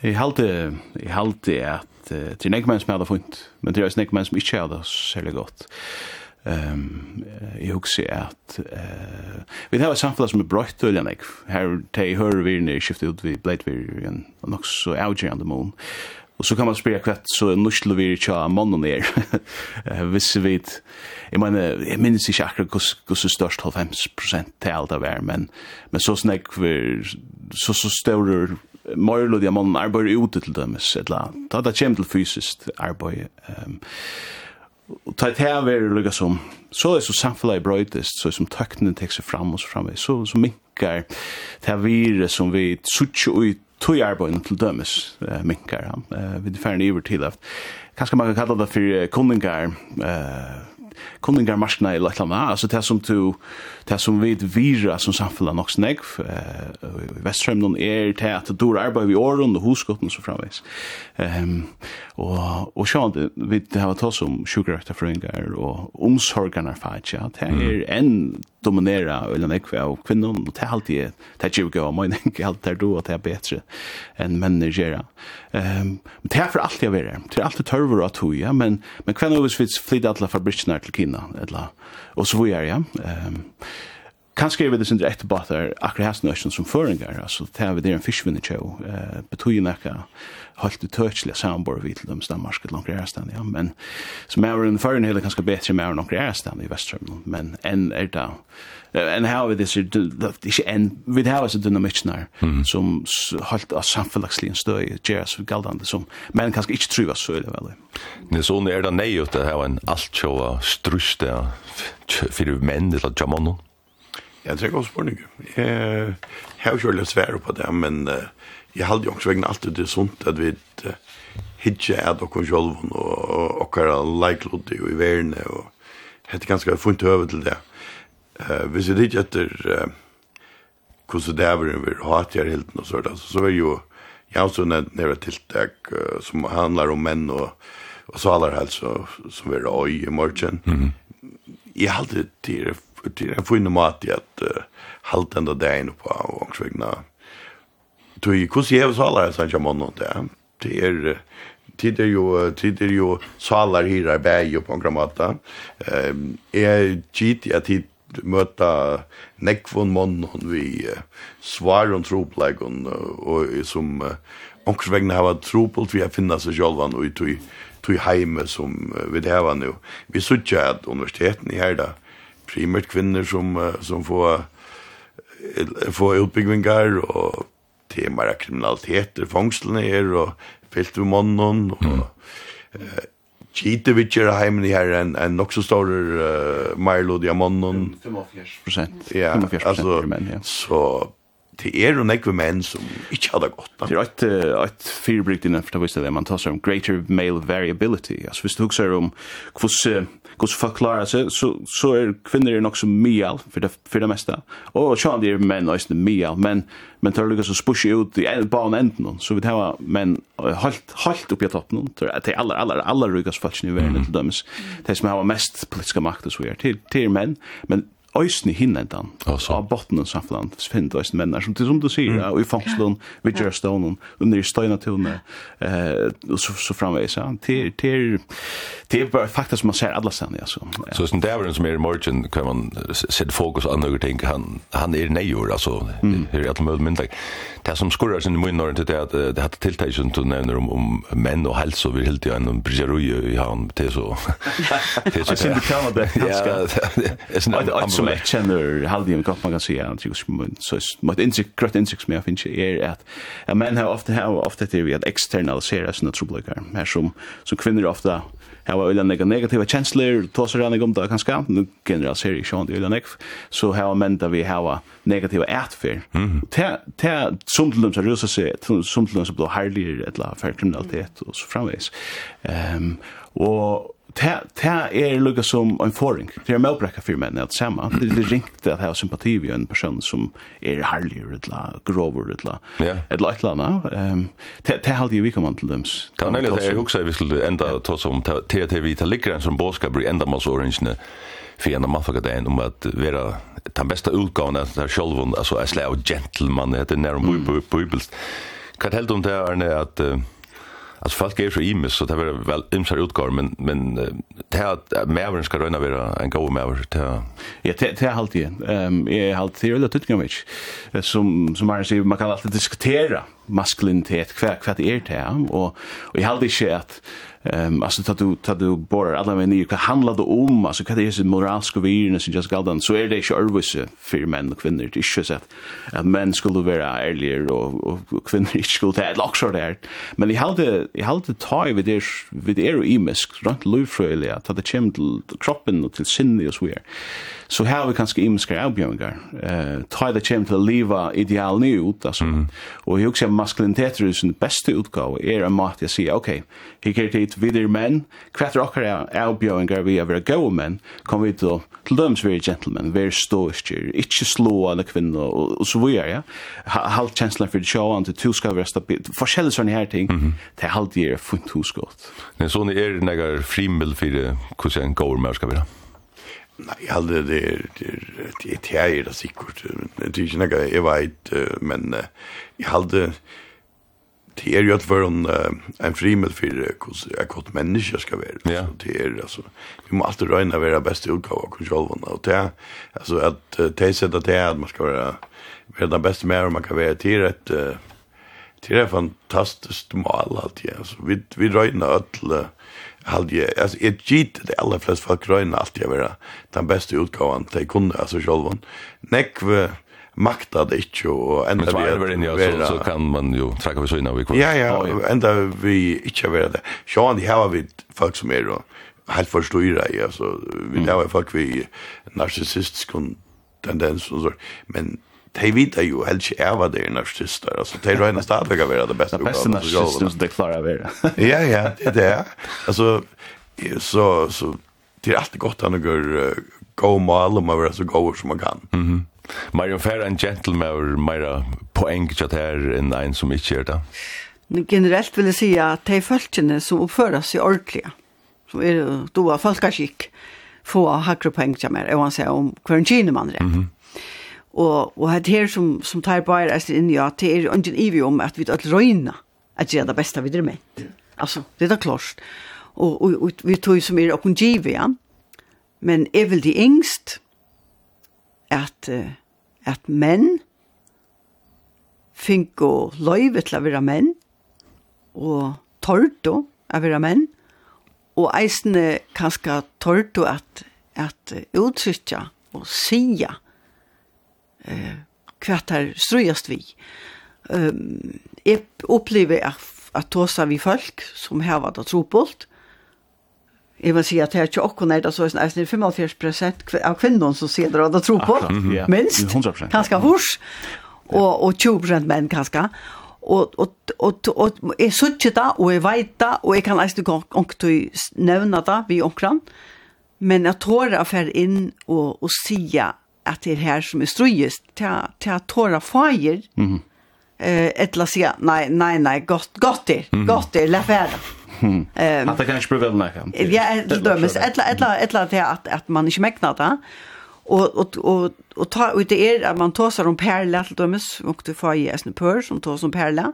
Jeg halte, jeg halte at uh, det er nekmenn som hadde funnet, men det er nekmenn som ikke hadde særlig godt. Uh, Ehm jag också att eh vi har ett samfällas som är brött till en här te hör vi när skiftet ut vi blade vi en något så algae on the moon Och så kan man spela kvätt så nuschlo vi tja mannen ner. vi vet, jeg mener, jeg minnes ikke akkurat hvordan størst 90% til alt av er, men, men så snakk vi, så, så større mørlod jeg mannen arbeider ute til dømes, et eller annet. Da det kommer til fysisk arbeid. Um, Og ta det her er lukka som, så er så samfunnet brøytest, så er som tøkkenen tek seg fram og så fram så, så minkar det her vire som vi suttje ut tog arbeid til dømes uh, minkar, uh, vi er ferdig iver til at, kanskje man kan kalla det for kundingar, uh, kunningarmarskna i Latlanda, altså det som du, det som vi vira som samfulla nok snegv, i Vestrømnen er det at du er arbeid i åren og husgotten så framveis. Um, og, og sjåan, vi har tatt som sjukkerøkterfrøyngar og omsorgarnar fagja, det er enn dominera eller nekve av kvinnon, og det er alltid, det er ikke jo gøy, men det er alltid det er betre enn menn gjerra. Ehm um, det är för allt jag vill. Det är alltid törvor att hoja, men men kvar nu svits flytta alla fabrikerna till Kina eller och så vidare, ja. Ehm kan skriva det sin rätt bara akkurat här som föringar alltså det är det en fiskvinner show eh betydna helt utøtselig sambor vi til dem Danmark langt rærestand, ja, men som er en føren hele ganske bedre med langt rærestand i Vestrøm, men enn er da, enn her vi disse, ikke enn, vi har disse dynamikkene som holdt av samfunnslige støy, gjøres galdande, som men kanskje ikke tror så veldig veldig. Det er er det nei ut, det her en alt sjåa struste for menn, eller jamannon? Jeg trenger også spørning. Jeg har jo ikke veldig svære på det, men uh, jeg hadde jo også vegne alltid det sunt at vi uh, hitje er dere selv og dere leiklodde og i verden og hette ganske funnet høve til det. Uh, hvis jeg hitje etter uh, hvordan det er vi har hatt her helt og sånt, så er jo jeg også nere tiltak uh, som handlar om menn og, og salarhelse som er oi i morgen. Mm -hmm. Jeg hadde til det er funnet mat i at uh, halvt enda dagen på og omkring Tui, hvordan er salar jeg sannsja månå det? Det er, tid er jo, tid er jo salar hyra bæg på en grammata. Jeg gitt jeg tid møta nekvun månån vi svar og tropleggen og som omkring hava tropult vi finna seg sjálvan og i tui tog heime som vi det nu. Vi sutja at universiteten i herda, primært kvinner som, som får, får utbyggvingar og temaer er mer fangslene er, og fyllt ved mannen, og mm. uh, Kite vi kjører heimen i her en, en nok så stor uh, Milo Diamonden. 45 prosent. Ja, 45 altså, menn, ja. så det er jo nekve menn som ikke hadde gått. Det er et, et fyrbrykt innenfor det visste det, man tar seg om greater male variability. Altså, hvis du husker om hvordan hur så förklara sig så så är kvinnor är nog så myal för det för det mesta. Och så det är män och myal men men tar lucka så pusha ut i en barn änden så vi har men halt halt upp i toppen tror att det alla alla alla rugas falsk nu världen till dömes. Det som har mest politiska makt så är till till män men øysene hinnendan, altså. av bottenen samfunnet, så finner du øysene menner, som, som du sier, mm. og i fangslun, vi gjør Gjørstånen, under i støynatone, eh, og så, så framveis, ja, til, til, til bare fakta som man ser alle stedene, altså. Ja. Så det er som er i morgen, kan man sette fokus an noen ting, han, han er neior, altså, mm. her er alt mulig myndag. Det som skurrar sin munn når det er at det hatt tiltak som du nevner om, om menn og helse, og vi helt igjen om brisjarui i han, det er så... Det er så... Det er. Det er. Det er så som jeg kjenner halvdige i kropp man kan säga att jag så mitt insikt grøtt insikt som jeg finner er at ja, menn har ofte, har ofte til vi att externalisera sina trubbelgar här som som kvinnor ofta har väl en negativa känslor tar sig runt om det kan nu generaliserar jag sjön det eller nek så har män där vi har negativa ärtfär ta ta som till dem som rör sig som till dem som blir härligare eller för kriminalitet och så framvis ehm och det er lukka som en foring. Det er melbrekka fyrir menn at sama. Det er ringt at hava sympati vi en person som er harligur, etla grover, etla etla etla anna. Det er halde vi kommand til dems. Det er nøylig at jeg hugsa vi skulle enda tås om TTV, det ligger en som båskap i endamansåringene för en maffaga den om att vara den bästa utgåvan av sig själv alltså en slags gentleman heter när de bor på bibelst. Kan helt om det är att alltså folk är så imis så det är väl imsar utgår men men det här mävern ska röna vara en god mäver det ja det det är alltid ehm är alltid det eller tycker jag som som man säger man kan alltid diskutera maskulinitet kvar kvar det är det och och jag hade inte att Ehm um, alltså tar du tar du bor alla men ni kan handla det om alltså vad det är sin moralska virna som just galdan så är det ju always för män och kvinnor det är ju så att män skulle vara ärligare och och kvinnor skulle ta lock så där men i hade i hade ta vid det vid det är ju imisk runt lufröliga ta det chimdel kroppen och till sinne och så vidare så här har vi kanske imiska avbjörningar. Eh, ta det kommer till att leva ideal nu ut. Alltså. Mm. Och jag också maskulinitet är den bästa utgåva är en mat jag säger, okej, okay, här kan det vidare män, kvätter och avbjörningar vi är våra goa män, Kom vi då till dem som är gentlemen, vi är ståiska, inte slå alla kvinnor och, och så vidare. Ja? Halt känslan för det sjåan till tuska vara stabilt. Forskjellig sådana här ting, mm -hmm. det är alltid är hos husgått. Men sådana är det några frimmel för hur en goa män ska vara? Nei, jeg hadde det er det er det sikkert, men det er ikke noe jeg vet, men jeg hadde det er jo at for en, en frimel for hvordan jeg godt skal være. Ja. Det er, altså, vi må alltid røyne å være beste utgave av kontrollen, og det er, altså, at det er sett at det er at man skal være, være den beste mer, og man kan være til et, til et fantastisk mal, alltid, altså, vi, vi røyne alle, hade jag alltså ett git det alla flest folk gröna allt jag vara den bästa utgåvan till kunde alltså själva näkve makta det inte och ända vi är inne alltså så kan man ju träcka på såna vi Ja ja ända vi inte vara det. Sean det har vi folk som är då helt förståra i alltså vi har folk vi narcissistisk tendens och så men de vita ju helt ikke er hva det er narsister, altså de røyna stadig å være det beste Det beste narsister som de klarer å være. ja, ja, det er det. Altså, så, så det er alltid godt han å gjøre gå mal om å være så gå som man kan. Mm -hmm. Marion Fair en gentleman er mer poeng til her enn en som ikke er det. Generelt vil jeg si at de folkene som oppfører seg ordentlig, som er doa folkeskikk, få hakre poeng til mer, og han sier om hver en kine man er. Mm -hmm. Og, og det her som, som tar bare er inn i at det er ikke ivig om at vi alle røyna at det er det beste vi er med. Altså, det er klost. klart. Og, og, og vi tog som er okken givet, ja. Men er vel de engst at, at menn fink og løyve til å være menn og torto å være menn og eisene kanskje torto at, at uttrykja og sija eh, kvart her strøyast vi. Um, jeg opplever at, at tåsa vi folk som har vært og trobult. Jeg vil si at her til åkken er det så er 45 prosent av kvinnen som sier det og trobult, ja. minst, 100%. kanskje hos, og, og 20 menn kanskje. Og, og, og, og, og jeg suttet det, og jeg vet det, og jeg kan eisne ångtøy nevne det vi omkran, men jeg tårer å fære inn og, og sige at det er her som er strøyest, til at tåra fager, mm. eh, etla sier, nei, nei, nei, godt, godt er, mm. godt er, la færa. Mm. At det kan ikke bli vel nekka. Ja, etla dømes, etla, etla, etla til at, at man ikke mekna det, og, og, og, og, ta, og det er at man tåsar om perle, til dømes, og du får i esne pør som tås om perle,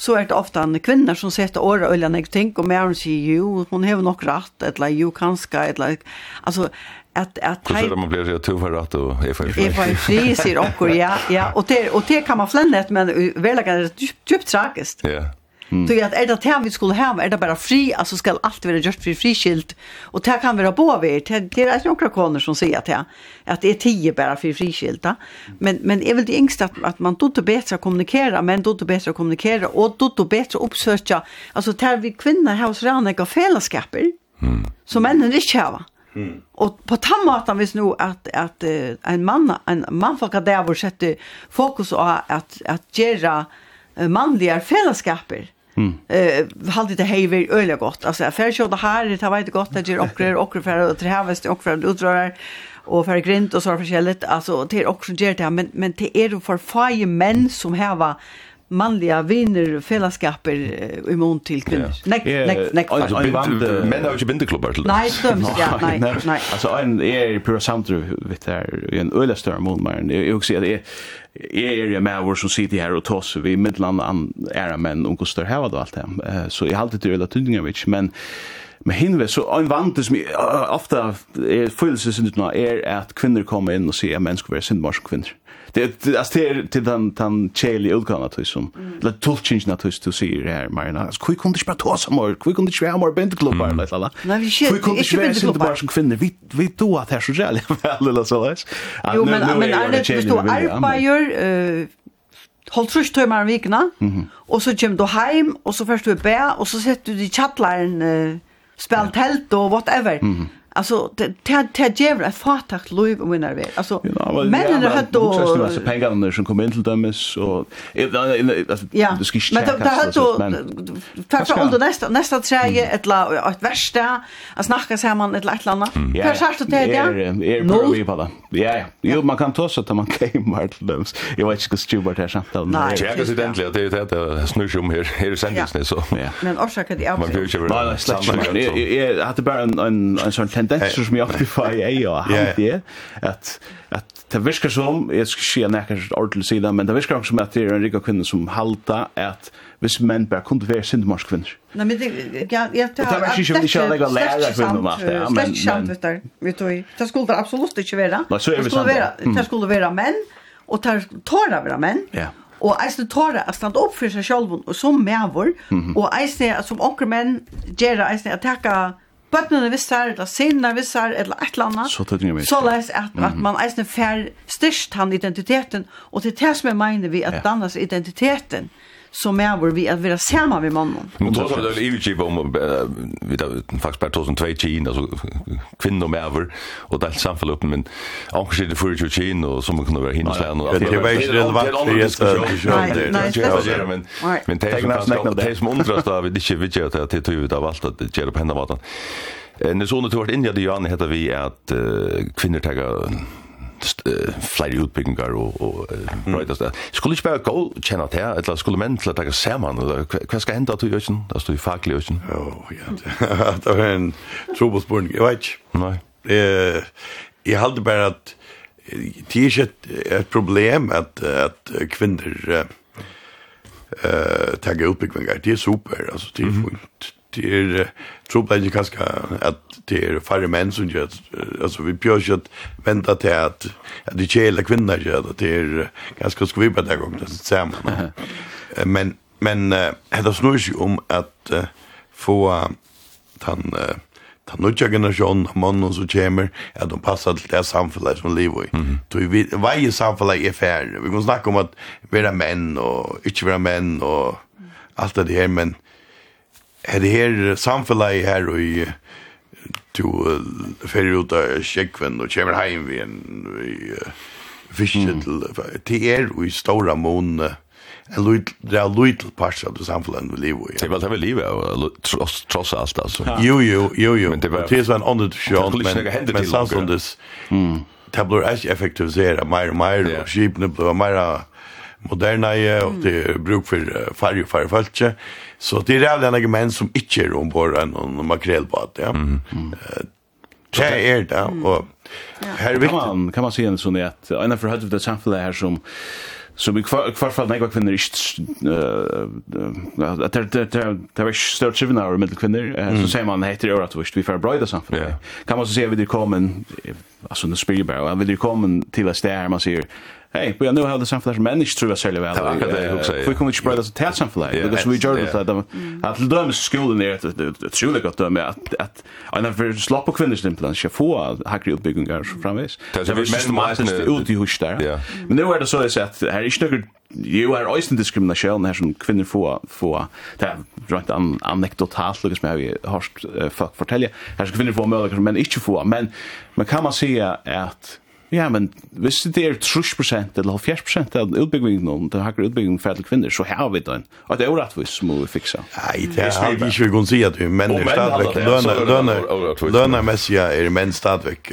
så er det ofta en kvinna som sätter åra och öliga ting och mer säger jo, hon har nog rätt, eller jo kanske, eller, alltså att att ta Så man blir ju tuffare rätt och är för fri. Är för fri ser också ja ja och det och det kan man flännet men väl kan det typ tragiskt. Ja. Mm. Så att är det här vi skulle ha är det bara fri alltså ska allt vara gjort för friskilt och det kan vara bo vi det är några koner som säger att det att det är 10 bara för friskilta men men är väl det ängst att, att man då bättre kommunicera men då bättre kommunicera och då bättre uppsöka alltså där vi kvinnor har så rena fällskaper mm. som männen inte har. Mm Mm. Och på tammaten vis nu att att en man en man får där vart sätta fokus på att att göra manliga fällskaper. Mm. Eh uh, hade det hej öliga gott. Alltså jag för körde här det har varit gott att göra uppgrejer och för att trävast och för att utdrar och för grint och så för skället alltså till också gör det men men det är ju för fire män som här var manliga vinner fällskaper i mån till kvinnor. Nej, nej, nej. Alltså män har ju bindeklubbar till. Nej, stöms, ja, nej, nej. Alltså en är pura samtru vet där i en öle större mån men jag också är är ju med vår som sitter här och toss vi mellan är men och kostar här vad allt det. Så jag har alltid det tydningar vet men Men hinve, så en vant som ofta er følelsesinnet er at kvinner kommer inn og sier at menn skal være syndmarsk kvinner. Mm det är alltså det är till den den cheli utgåna till som la eller na att to see här Marina. Alltså hur kunde du bara ta mer hur kunde du köra mer bara lite alla. Nej vi kör hur kunde du köra sin bara som kvinnor? Vi vi då att här så jävla väl eller så där Jo men men är det just då arbetar Håll trus tøymar vikna, Mhm. og så kjem du heim, og så først du er bæ, og så sett du i tjattlæren, uh, spel telt og whatever. Mm. Alltså det det det ger ett fatakt liv om när vi alltså men det har då så alltså pengar när som kommer in till dem så alltså det ska Men det har då tack för under nästa nästa träge ett la ett värsta att snacka så här man ett lätt landa. Hur sa du det det? Är bra vi på det. Ja jo man kan ta så att man kan vart dem. Jag vet inte skulle vart här samtal. Nej jag kan se egentligen det är det snurr om här här sändes så. Men orsaken är att jag hade bara en en en sån tendenser som jeg opptifar i ei og hand det, at, at det virker som, jeg skal si en ekkert ordentlig sida, men det virker som at det er en rikka kvinne som halta at hvis menn bare kunne være sindemarsk kvinner. Nei, men det, ja, ja, det har vært ikke, ikke legge lære kvinner om alt det, ja, men... Slett vet du, vet du, det skulle det absolutt ikke være. Nei, så er vi samt, Det skulle være menn, og det tåra være menn, ja. Og eisen tåra at standa opp for seg sjálfun og som mævor, og eisen som onker menn gjerra eisen at teka bøttene vissar, eller sinne vissar, eller et eller annet. Så tøtninger vi. Så leis at, at man eisne fær styrst han identiteten, og til det som jeg mener vi at ja. dannes identiteten, som är vår vi att vara samma med mannen. Nu tar vi det evigt om vi tar faktiskt bara 2002 Kina alltså kvinnor med över och det samfall upp men också det för ju Kina och som kunde vara hinna slända. Det var ju relevant för det. Nej, men men det är det som undras då vi det inte vet att det tog ut av allt att det ger på hända vatten. En sån det vart Indien det ju an heter vi att kvinnor tagar flere utbyggingar og, og uh, brøytast det. Skulle ikke bare gå kjenne til det, eller skulle menn til å takke sammen, eller hva skal hende til Jørgen? Det stod i faglig Jørgen. Jo, ja, det var en trobelspurning. Jeg vet ikke. Nei. Jeg halte bare at det er ikke et, et problem at, at kvinner uh, tager utbyggingar. Det er super, altså det er fint. Det er, tror jeg kanskje at det er færre menn som gjør, altså vi björs ikke att vente til at, at det ikke hela kvinner gjør det det er ganske skvibbigt där gång det ser man men men uh, det snur ju om at uh, få uh, den uh, den nødja generasjonen av mannen som kommer, at de passer til det samfunnet som lever i. Mm -hmm. Hver samfunnet er færre. Vi kan snakke om at være menn og ikke være menn og alt det her, men er det her samfunnet her og i du ferie ut av sjekven og kommer hjem vi en fiske til til er og i stora månene en lite lite part av det samfunnet vi lever i. Det er vel det vi lever av, tross, tross alt alltså. Jo, jo, jo, jo. Men det var det var en annan diskussion, men, men samtidigt mm. det blir ikke effektiviseret mer og mer, og skipene blir mer moderne, og det er bruk for farge og farge Så det er jævlig några män som ikke er ombord enn en makrelbad. Ja. Mm. Mm. Det er det. og Och här kan man, kan man se en sån är att en av det samhället här som Så vi kvar kvar fall nej vad kvinnor eh att det det det var stort seven hour med kvinnor så säger man heter det att visst vi för bröder det samfällt. Kan man så se vid det kommer alltså när spelar bara vid det kommer till att där man ser hey, we know how the samflag managed through us earlier. Det var akkurat det jag också Vi kommer inte bröda så tät samflag. Because we gjorde det där. Att till dömes skolan är ett otroligt gott döme att att en för slapp och kvinnor simpelthen ska få hackre utbyggingar framvis. Det är väl ut i hus där. Men nu är det så att här är inte Jo er eisen diskriminasjon her som kvinnor for for det er rent an, anekdotalt, lukket som jeg harsh fuck folk fortelle, her som kvinner få men ikke få, men, men kan man se at Ja, men hvis det er 30% eller 70% av utbyggingen om den hakker utbyggingen for alle kvinner, så har vi den. Og det er urettvis som vi fiksa. Nei, det er vi ikke vi kunne si at vi menn er stadigvæk. Lønnemessig er menn stadigvæk.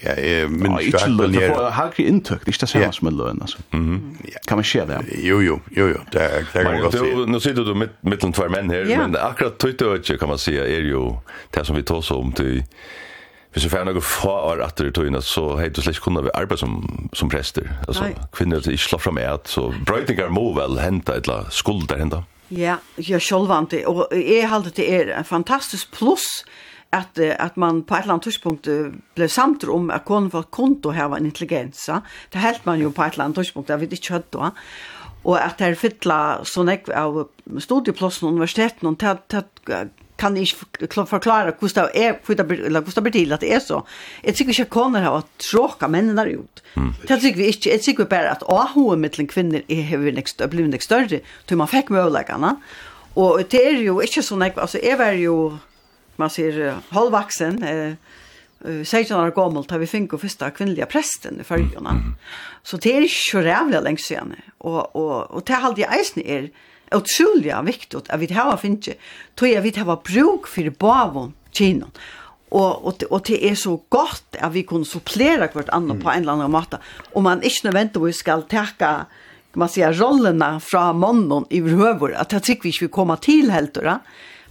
Ja, er minst ikke lønn. Hakker inntøkt, ikke det samme som en lønn, altså. Kan man skje det? Jo, jo, jo, jo. Det kan man godt si. Nå sitter du mittlen tvær menn her, men akkurat tøytøytje, kan man si er jo det som vi tar tås om til Hvis jeg får noen få år etter i tøyene, så har du slett kunnet arbeide som, som prester. Altså, Nei. kvinner ikke slår fra med at, så brøytinger må vel hente eller eller skulder hente. Ja, ja, er og jeg halte det er en fantastisk pluss at, at man på et eller annet tidspunkt ble samt om at konen var konto her var en intelligensa. Det helt man jo på et eller annet tidspunkt, jeg vet ikke hva det og at det er fytla sånn jeg av studieplassen og universiteten og det, det kan ikke forklare hvordan det er, hvordan det blir til at det er så. Jeg tykker ikke koner har tråka mennene ut. Mm. Det tykker vi ikke. Jeg tykker bare at ahoen mittelen kvinner er blivit nek større, til man fikk møvleggene. Og det er jo ikke sånn, jeg, altså jeg var jo, man sier, halvvaksen, eh, 16 år gammel da vi fikk og første kvinnelige presten i følgene. Så det er ikke så rævlig lenge siden. Og, og, og det halde jeg eisen er, utrolig viktig at vi har finnet, tror jeg vi har bruk for bavon kinon. Og, og, og det er så godt at vi kunne supplere hvert annet mm. på en eller annen måte. Og man ikke nødvendigvis skal takke man säger rollerna från mannen i huvud att jag tycker vi ska komma till helt då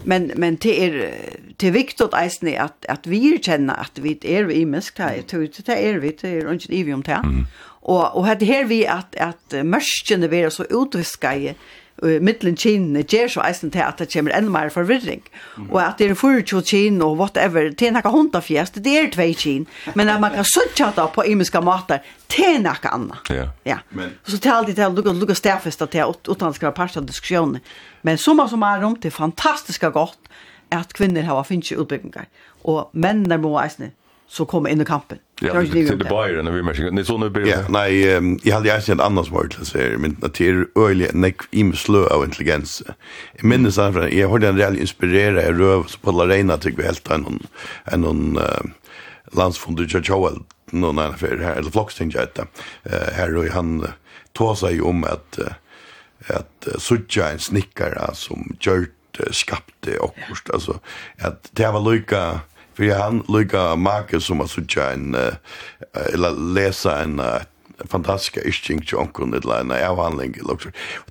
men men det är det är viktigt att ni att att vi känner att vi är i mest här det det är vi det är inte i om det och och det här vi att att mörskene blir så utviskade uh, mittlen kinene ger så eisen til at det kommer enda mer forvirring. Mm. Og at det er fyrtjo kin og whatever, det er nekka hundra fjest, det er tvei kin. Men at man kan suttja det på imiska matar det er nekka anna. Ja. ja. Men... Så til alt det til lukka, lukka stafesta til utanskra parsta diskusjoner. Men summa summarum, det er fantastiska godt at kvinner har finnst utbyggingar. Og menn er må eisne så kommer inn i kampen. Ja, det är det Bayern när vi matchen. Det är så nu blir det. jeg hadde hade ju sett annars til å si, men det är öliga neck im slö av intelligens. Jeg minnes han för jag hörde en rejäl inspirera i röv på Larena tycker vi helt en en någon landsfonder Joel noen annan för här eller flocksting jag heter. Her och han tar seg om at att sucha en snickare som gjort skapte och alltså att det var lika för han lika marker som att så en eller läsa en uh, fantastiska yrking til onkron eller en avhandling.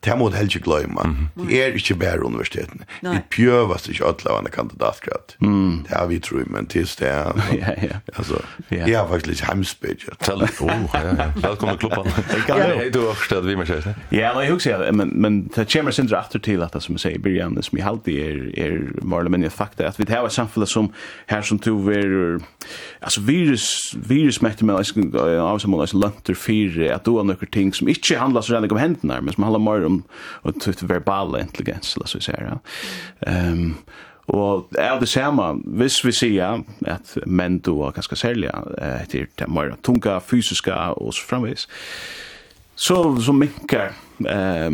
Det må du helst ikke glemme. Det er ikke bare universiteten. Vi pjøves ikke alle av en kandidatgrad. Det har vi tro, men til det er... Ja, ja. Altså, jeg har faktisk litt hemspidget. Oh, ja, ja. Velkommen klubban. Jeg du har at vi må kjøre. Ja, men jeg husker, men, men det kommer sin dratter til at det som jeg sier, Birjan, som jeg alltid er, er mer eller mindre fakta, at vi har et samfunn som her som to er, altså virus, virus mætter med, av som man lønter fyre at du har noen ting som ikke handler så rennig om hendene, men som handler mer om verbal intelligens, la så vi. Ja. Um, Og er det samme, hvis vi sier at menn du er ganske særlig, etter det mer tunga, fysiska og så framvis, så så minkar eh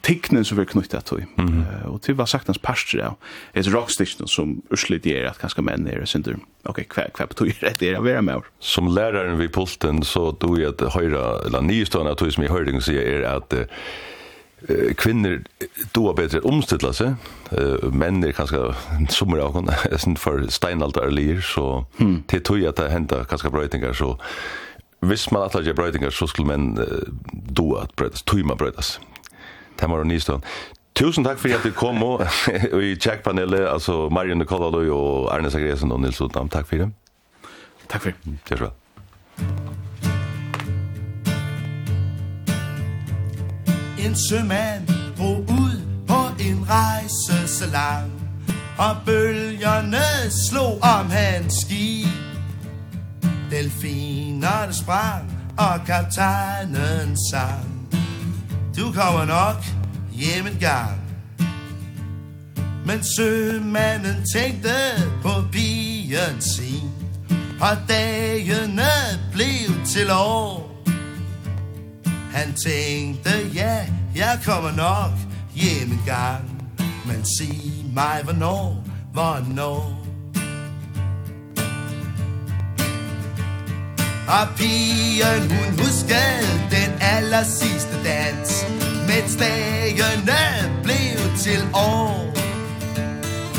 ticknen som vi knyttar till. Mm -hmm. uh, och till vad sagtans pastor ja. Ett rockstation som urslit är att kanske män är synder. Okej, okay, kvä kvar betyder det det är vara mer. Som läraren vid pulten så då är att höra eller nystående att som i hörding så är att uh, kvinnor då bättre omställa sig. Eh män är kanske som är också för steinaldarlir så mm. till tog att det kanske brötingar så hvis man atlager brøytingar, så skulle man uh, do at brøytas, tøyma brøytas. Det var nystånd. Tusen takk for at du kom og i checkpanelet, altså Marion Nikolaloy og Arne Sagresen og Nils Utnam. Takk for det. Takk for det. Takk for det. En sømand drog ud på en rejse så lang Og bølgerne slog om hans skib delfinerne sprang Og kaptajnen sang. Du kommer nok hjem en gang. Men sømanden tænkte på pigen sin Og dagene blev til år. Han tænkte, ja, jeg kommer nok hjem en gang. Men sig mig, hvornår, hvornår. Og pigen hun huskede den aller sidste dans. Mens dagene blev til år.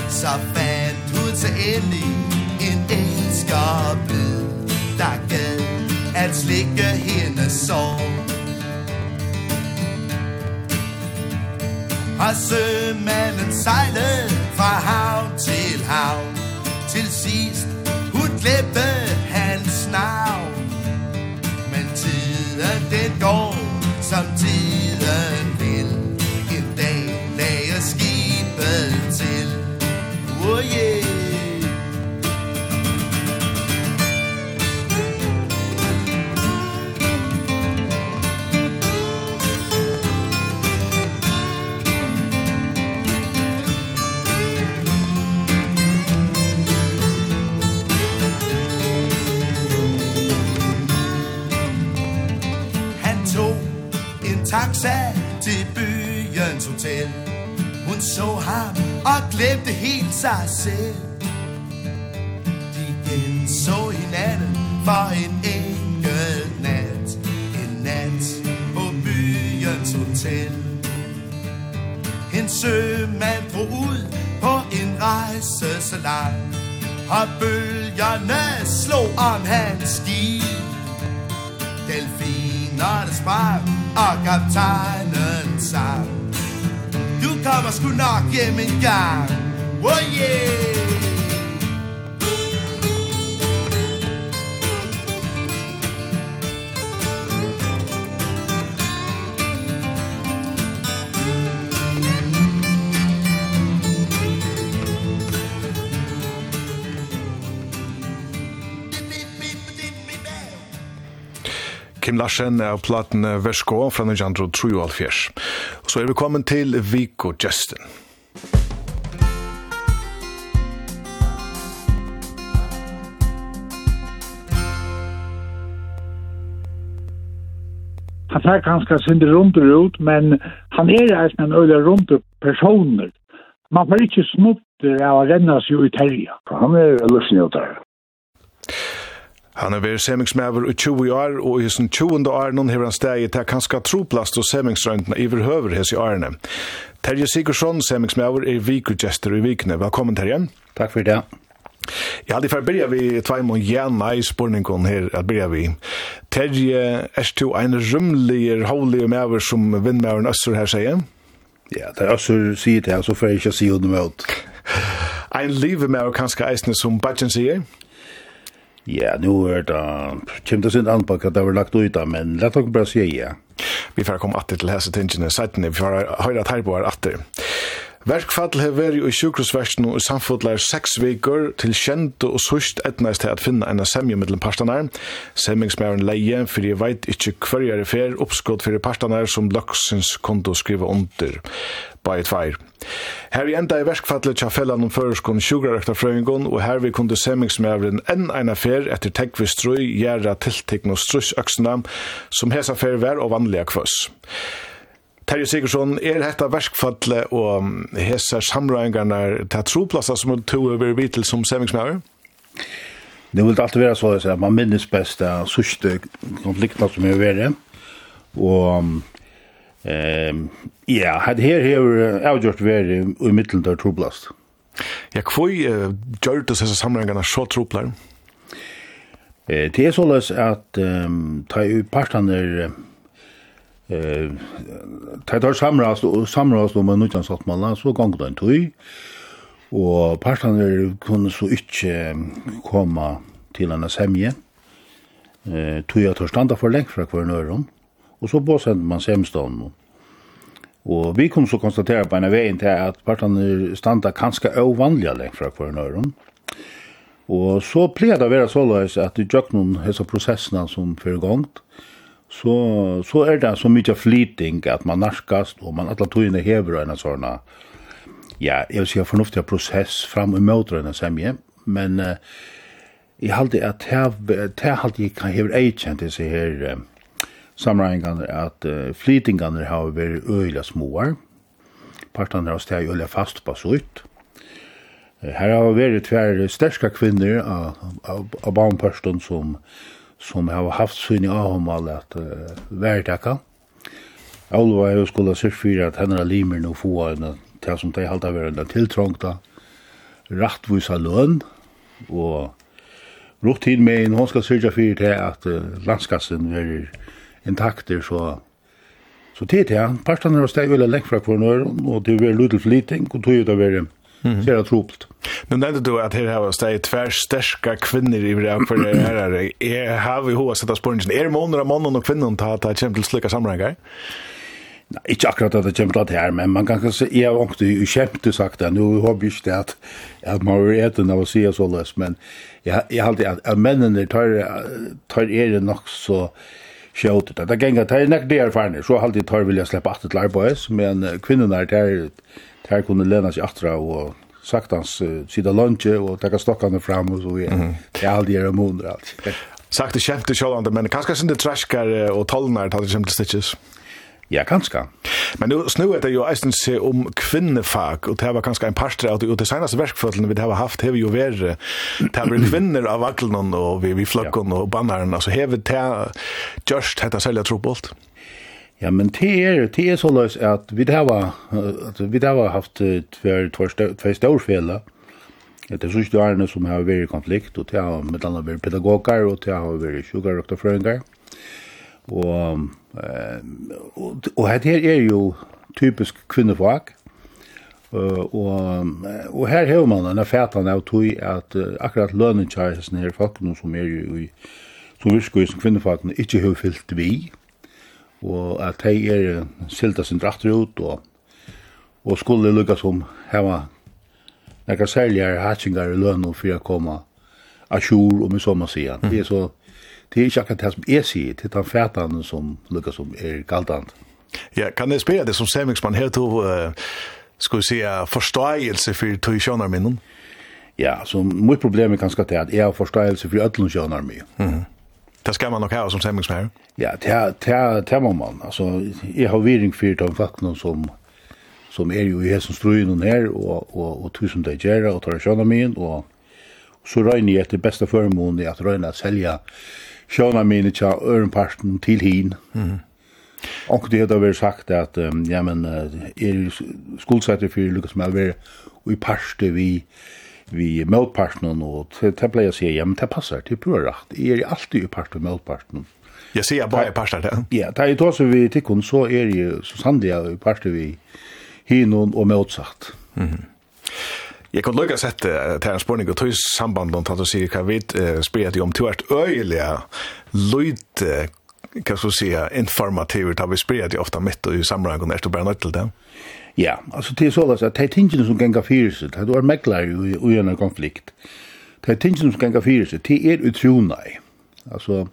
Så fandt hun sig endelig en elsker Der gad at slikke hendes sår. Og sømanden sejlede fra havn til havn Til sidst glemme hans navn. Men tiden det går, som tiden vil. En dag lagde skibet til. Oh yeah taxa til byens hotel. Hun så ham og glemte helt sig selv. De genså hinanden for en enkelt nat. En nat på byens hotel. En sømand drog ud på en rejse så lang Og bølgerne slog om hans skib Delfinerne sprang og kaptajnen sang. Du kommer sgu nok hjem en gang. Oh yeah. Kim Larsen av platen Versko fra 1903. Så er vi kommet til Viko Justin. Han tar ganske sinde rundt ut, men han er eisen en øyla rundt personer. Man får ikke snutter av å renne seg ut herja. Han er løsning av det. Han er vært semingsmæver i 20 år, og i sin 20. år nå har han steget til kanskje troplast og semingsrøntene i verhøver hese i årene. Terje Sigursson, semingsmæver, er vikudgjester i vikene. Velkommen, Terje. Takk for det. Ja, det får börja vi två mån gärna i spårningen här att börja vi. Terje, är du en rymlig hålig med som vindmäveren Össur här säger? Ja, det är Össur säger det här så får jag inte säga honom ut. En liv med över kanske eisne som Bajan säger? Ja. Ja, nu er det kjem det sin anpakka det var lagt ut men lett dere bare sier ja. Vi får komme atter til hese tingene, seitene, vi får høyre at her på er atter. Verkfall har vært i sjukhusverkene og samfodler seks veker til kjente og sørst etnæst til at finne en semje mellom partene. Semmingsmæren leie, for jeg vet ikke hver jeg er fer oppskått for partene som løksens konto skriver under. Bare feir. Her i enda i verkfallet tja fellan om føreskon sjugrarøktarfrøyngon, og her vi kunde semmingsmævren enn eina fer etter tekvistrøy, gjerra tiltekn og strussøksene, som hesa fer vær og vanlige kvøss. Terje Sigurdsson, er dette verskfallet og hese samrøyngarna til troplasser som du tog over vitel som semingsmøver? Det vil alltid være så at man minnes best av sørste konfliktene som er vært. Og Ehm ja, had her her avgjort veri i midten der troplast. Ja, hva uh, gjør du disse samlingene så troplar? Eh, det er såles at um, ta i partene eh tar tar samrast og samrast om ein utan satt så gang då en tøy og partane kunne så ikkje koma til ein semje eh tøy at standa for lengt fra kvar nørum og så på send man semstan og vi kom så konstatera på en vegin til at partane standa kanskje ovanliga lengt fra kvar nørum og så pleier det å være såleis at i jøknum hessa prosessene som fyrir gongt, så, så er det så mye flyting at man narskast, og man alle togene hever en sånn, ja, jeg vil si fornuftig prosess fram og møter en semje, men uh, jeg halte at jeg halte jeg kan hever ei kjent disse her uh, samregningene at uh, flytingene har vært øyla småar, partene har steg øyla fast på sutt, Her har vært tver sterska kvinner av, av, av barnpørsten som, som har haft syne avhåndmål at uh, væretekka. Alva er jo skulle sikkert for at henne limer nå få en til som de halte være en tiltrongta, rattvisa løn, og rutin med en hon skal sørge fyrir til at uh, landskassen er intakter, så Så tid til det, partene er steg veldig lengt fra hverandre, og det er veldig lydelig flyting, og tog ut av veldig Mm. Ser det trubbelt. Nu nämnde du att här har stått tvärstärska kvinnor i det för det här. Är är, har vi hur sätta spåren? Är det månader av mannen och kvinnan ta ta exempel slicka samlingar? Nej, inte akkurat att det kommer att här, men man kan kanske har också ju skämt sagt det. Nu har vi ju att att man är äten av att ser så lös, men jag jag har alltid att männen tar tar är det nog så skjøtet. Det ganger, det er nek det erfarne, så har alltid tar vilja slippe at til arbeid, men kvinnerna er der her kunne lena seg atra og saktans uh, sida lunge og taka stokkane fram og så vi mm. det er aldri er måneder alt. Sagt det kjemte sjålande, men kanskje sin det trashkar og tolnar tar det kjemte stitches? Ja, kanskje. Men nu snu er det jo eisen se om kvinnefag, og det var kanskje en parstre av det, og det seneste verkføtlen vi har haft, hever jo vært, det har vært kvinner av vaklen og vi, vi fløkken og bannaren, altså hever det gjørst hette selja trobolt? Ja. Ja, men det er, det er så løs at vi har, at vi har haft tver, tver, tver størfela. Det er sørste årene som har vært i konflikt, og det har med andre vært pedagoger, og det har vært sjukker og frøyngar. Og, og, og her er jo typisk kvinnefag, og, og her har man denne fætan av tog at akkurat lønnen kjærelsen her folkene som er jo i som virker i kvinnefagene ikke har fyllt vi, og at de er silda sin drakter ut, og, og skulle lukka som heva nekka særligare hatsingar i lønn og fyrir a koma a sjur, om i sånn man sier. Det er så, det er ikke akkurat det som jeg sier, det er den fætan som lukka som er galdant. Ja, kan jeg spørre det som semingsmann her to, uh, skulle vi forståelse for to tog sjønarminnen? Ja, så mitt problem er ganske til at jeg har forståelse for ødlundsjønarminnen. Mm -hmm. Det ska man nog ha som sämmingsmär. Ja, det det det må man. Alltså jag har viring för de faktorn som som är ju i som ströjen och ner och och och tusen det gera och tar sjön min och så röjner jag det bästa förmån i att röjna sälja sjön min i örnparten till hin. Mm. Och det har väl sagt att ja men är skuldsätter för Lucas Melver, och i parste vi vi motparten og det ble jeg sier, ja, men det passer, det er pura rakt. Jeg er alltid i part med motparten. Jeg sier bare i parten, det. Ja, da jeg tar seg vi tikkun, så er jeg så sannlig i parten vi hinon og motsatt. Mm -hmm. Jeg kan lukke sette til en spørning, og tog samband om at du sier hva vi spyrir deg om til hvert øyeliga løyde hva skal du si, informativt da vi spyrir deg ofte mitt og i samrangon er du bare nødt til det? Ja Ja, altså det er såleis at det er tingene som ganger fyrir seg, det er meglar i en konflikt. Det er tingene som ganger fyrir seg, det er utrona i. Altså,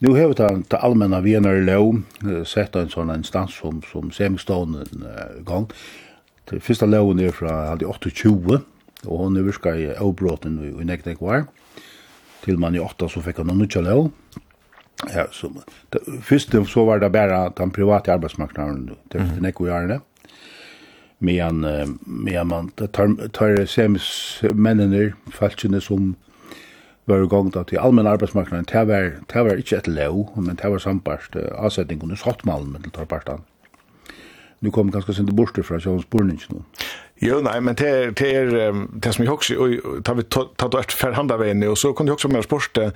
nu har vi tatt ta allmenna i lov, sett en sånn instans som, som semistående uh, gang. Det første loven er fra 28, og hun er virka i avbråten i, i nekdek var. Til man i 8 så fikk han noen nødja lov. Ja, så, det, først så var det bare den private arbeidsmarknaden, det er det i gjerne. Mm medan medan man tar tar semis männen falskene som var i gang da til allmenn arbeidsmarknaden, det var, det var ikke et lov, men det var sambarst uh, avsetning under sottmalen med til partan. Nu kom ganske sinde borster fra Sjøvans Bornings nå. Jo, nei, men det er det, er, det som jeg også, og tar vi tatt og etter forhandavegene, og så kunne jeg også med spørste,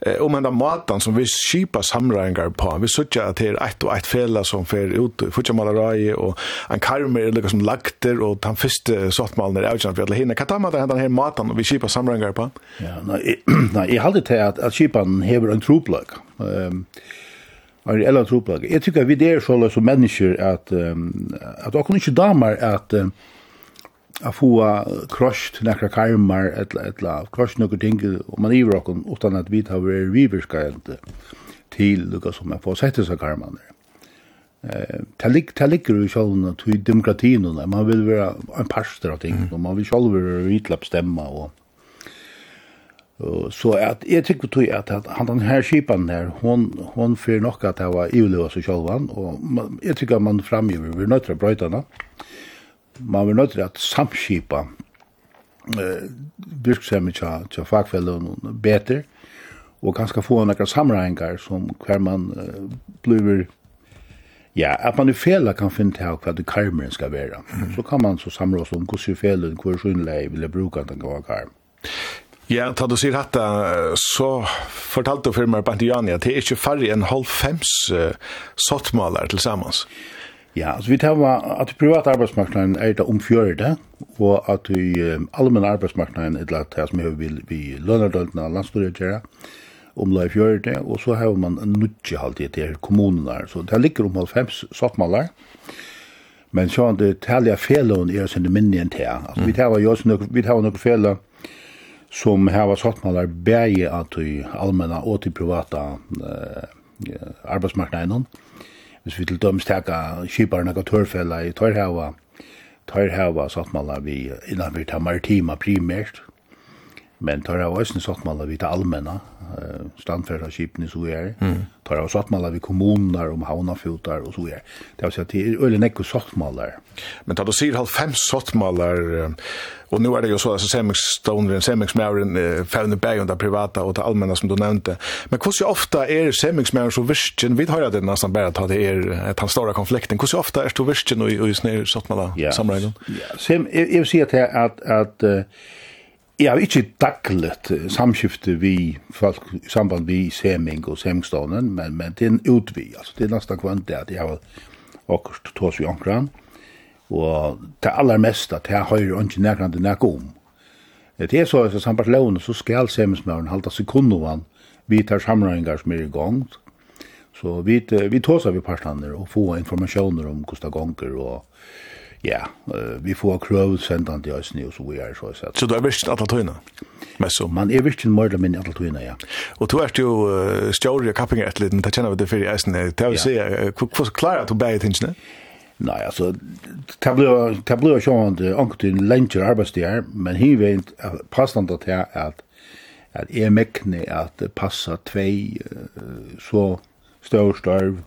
eh, om enda matan som vi skipa samræðingar på. Vi sutja at det er eitt og eitt fela som fer ut, futja malarai, og en karmer er lukka som lagter, og den første sottmalen er avgjørn for alle hinne. Hva tar man den her matan og vi skipa samræðingar på? Ja, nei, nei, jeg halde til at, at skipan hever en troplag. Um, Ari Ella troplag. Jeg tykker vi det er så som mennesker at, um, at okkur ikke damer at um, a få krosht nekra karmar etla etla krosht nokkur ting og man iver okkum utan at vit hava riverskalt til lukka sum man få settu seg karmar Eh, talik talik er jo sjálv at við demokratin og man vil vera ein pastor av ting og man vil sjálv vera vitlap stemma og så at jeg tykker tog at, at han den her skipan der hon, hon fyrer nok at det var ivløy seg sjálvan, og jeg tykker at man framgiver, vi er nøytra brøytana, og man vil nødt til at samskipa eh, virksemmet til tja fagfellene bedre, og kanskje få noen samregninger som hver man eh, blir Ja, at man i fela kan finne til hva det karmeren skal være. Mm. Så kan man så samrås om hvordan fela, hvor synlig vil jeg bruke at den kan være karm. Ja, ta du sier hatta, så fortalte du for meg Bantiani at det er ikke færre enn halvfems uh, sottmaler til sammans. Ja. Ja, altså vi tar at privat arbeidsmarknaden er det omfjørende, og at vi allmenn arbeidsmarknaden er det som vi vil vi lønnerdøltene av landstodiet gjøre, omlai fjørende, og så har man nudje alltid til kommunene så det ligger om 90 sottmaler, men så er det tallige fellon er sin minne enn til, altså vi tar jo vi tar noen fellon som har sottmaler bæg at vi allmenn og til privata uh, arbeidsmarknaden, hvis vi til dømes teka kiparen og tørfella i tørhava, tørhava sattmalla vi innan vi tar maritima primært, Men tar av øyne sattmala vi til allmenna, uh, standfærda skipene så er, mm. tar av sattmala vi kommuner om havnafutar og så er. Det er å si at det er øyne nekko sattmalar. Men da du sier halvfems sattmalar, og nu er det jo så, altså semingsståneren, semingsmæren, eh, fævne bægen privata og til allmänna som du nevnte. Men hvordan ofta er semingsmæren så virkjen, vi tar det nesten bare at det er et hans stora konflikten, hvordan ofta er det virkjen og i snir sattmala samreinen? Ja, Sem, jeg, jeg vil si at, at, at uh, Jeg har ikke daglet samskifte vi folk i samband vi seming og semingstånden, men, men det er en utvi, altså det er nesten kvant det at jeg har akkurat tås i ankran, og det aller mest at jeg høyre ikke nærkant det nærk om. Det er så at i samband lovene så skal semingsmøren halda sekundovan vi tar samrøyngar som er i gang, så vi, vi tås av vi parstander og få informasjoner om hvordan det gonger og Ja, uh, vi får krøv sendan til oss og så vi er så sett. Så du er virkelig alle tøyene? Messo? Man er virkelig mer eller mindre alle tøyene, ja. Og du er jo uh, stjåri og kappinger etter liten, det kjenner vi det fyrir eisen. Det er å si, hvordan klarer du begge tingene? Nei, altså, det blir jo sånn at anker til lenger arbeidsdager, men hin veien passende til at at jeg mekne at passa tvei uh, så større størv,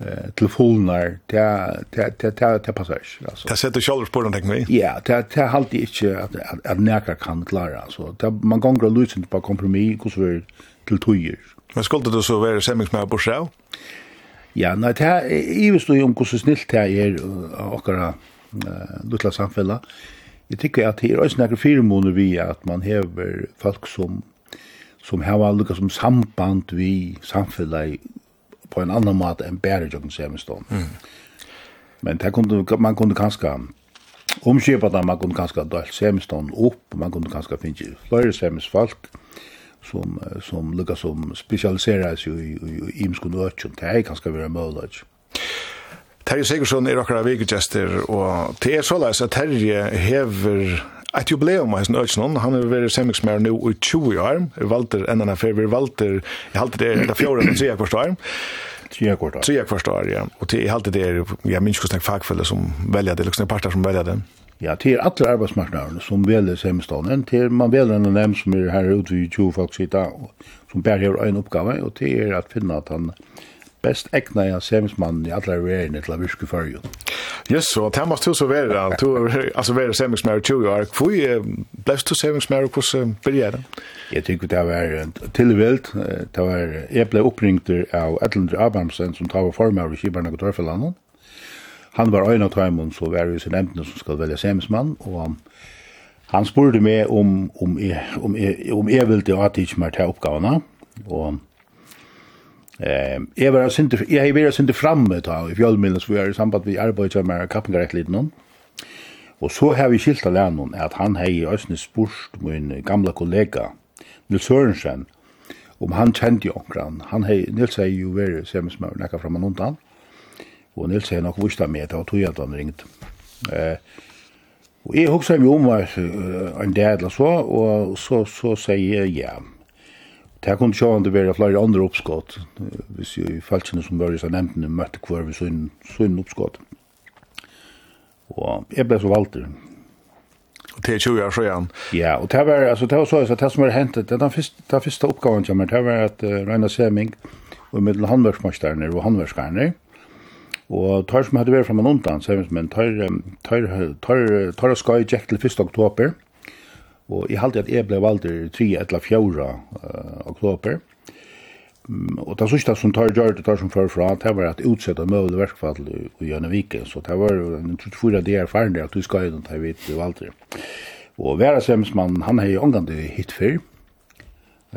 eh telefonar ta ta ta ta ta passage alltså. Det sätter själva på den tänker. Ja, ta ta halt det inte att att, näka kan klara alltså. Ta man går och lyssnar på kompromiss hur så till tojer. Men skulle det så vara sämst med på själ? Ja, nej ta i visst ju om hur så snilt det är och våra lilla samfälla. Jag tycker att det är också några förmåner vi att man häver folk som som har lucka som samband vi samfälla på en annan mat än bära jocken semestån. Mm. Men det kunde man kunde kanske omskipa det, man kunde kanske dra semestån upp, man kunde kanske finna flera semestfolk som som lukka som specialiserar sig i i imskun ötchen. Det är kanske vara möjligt. Terje Sigurdsson er akkurat vikegester, og det er såleis at Terje hever Et jubileum av Øysen, han har vært semiksmær nå i 20 år, er valter enn han er fer, vi valter, jeg halte det er fjore eller tre kvart år, Tre kvart år. Tre kvart år, ja. Og til, jeg halte det er, jeg minns hvordan fagfeller som velger det, eller parter som velger det. Ja, til er alle arbeidsmarknaderne som velger semestånden, til man velger en av dem som er her ute i 20 folk sitter, som bare har en oppgave, og til er at finne at han best egna ja semismann i alla verene til a virke fyrjun. Yes, og det måste du så være, du altså være i 20 år, hvor blevst du semismær og hvordan byrja det? Jeg tykker det var tilvilt, det var, jeg ble oppringt av Edlund Abramsen som tar var formar i Kibarnak og Dørfellandet. Han var en av tøymon, så var det sin emne som skal velja semismann, og han spurte meg om, om, jeg, om, jeg, om jeg ville til å atitje meg til oppgavene, og Eh, jeg var sint jeg har vært framme ta i fjølmiddelen så vi er i samband vi arbeider med kappengarettlitt noen. Og så har vi skilt av læren at han har i Østene spurt min gamla kollega, Nils Sørensen, om han kjente jo omkran. Han har, Nils har jo vært semmesmør nekka fram og noen og Nils har nok vist av meg, det var tog at han ringt. Eh, og jeg husker meg om uh, en del eller så, og så, så sier jeg ja. Det kunne sjående være flere andre oppskott, hvis jo falskene som var i seg nemtene møtte hver vi sønne oppskott. Og jeg ble så valgt Og til 20 år så. Ja, og det var, altså, det var så, det som var hentet, det var første, den første oppgaven kommer, det var at uh, Reina Seming og med handverksmasterne og handverkskerne, og tar som hadde vært fra man undan, semensmenn, tar, tar, tar, tar, tar, tar, tar, tar, tar, tar, tar, Og jeg halte at jeg ble valgt i 3 eller 4 uh, oktober. Um, og det sørste som tar gjør det tar som før fra, det var at utsette møvlig verkfall i, i Gjønevike. Så det var en 24 dager erfarne at du skal gjøre det, jeg vet, valgt valgte det. Og Vera Semsmann, han har jo omgang til hit før.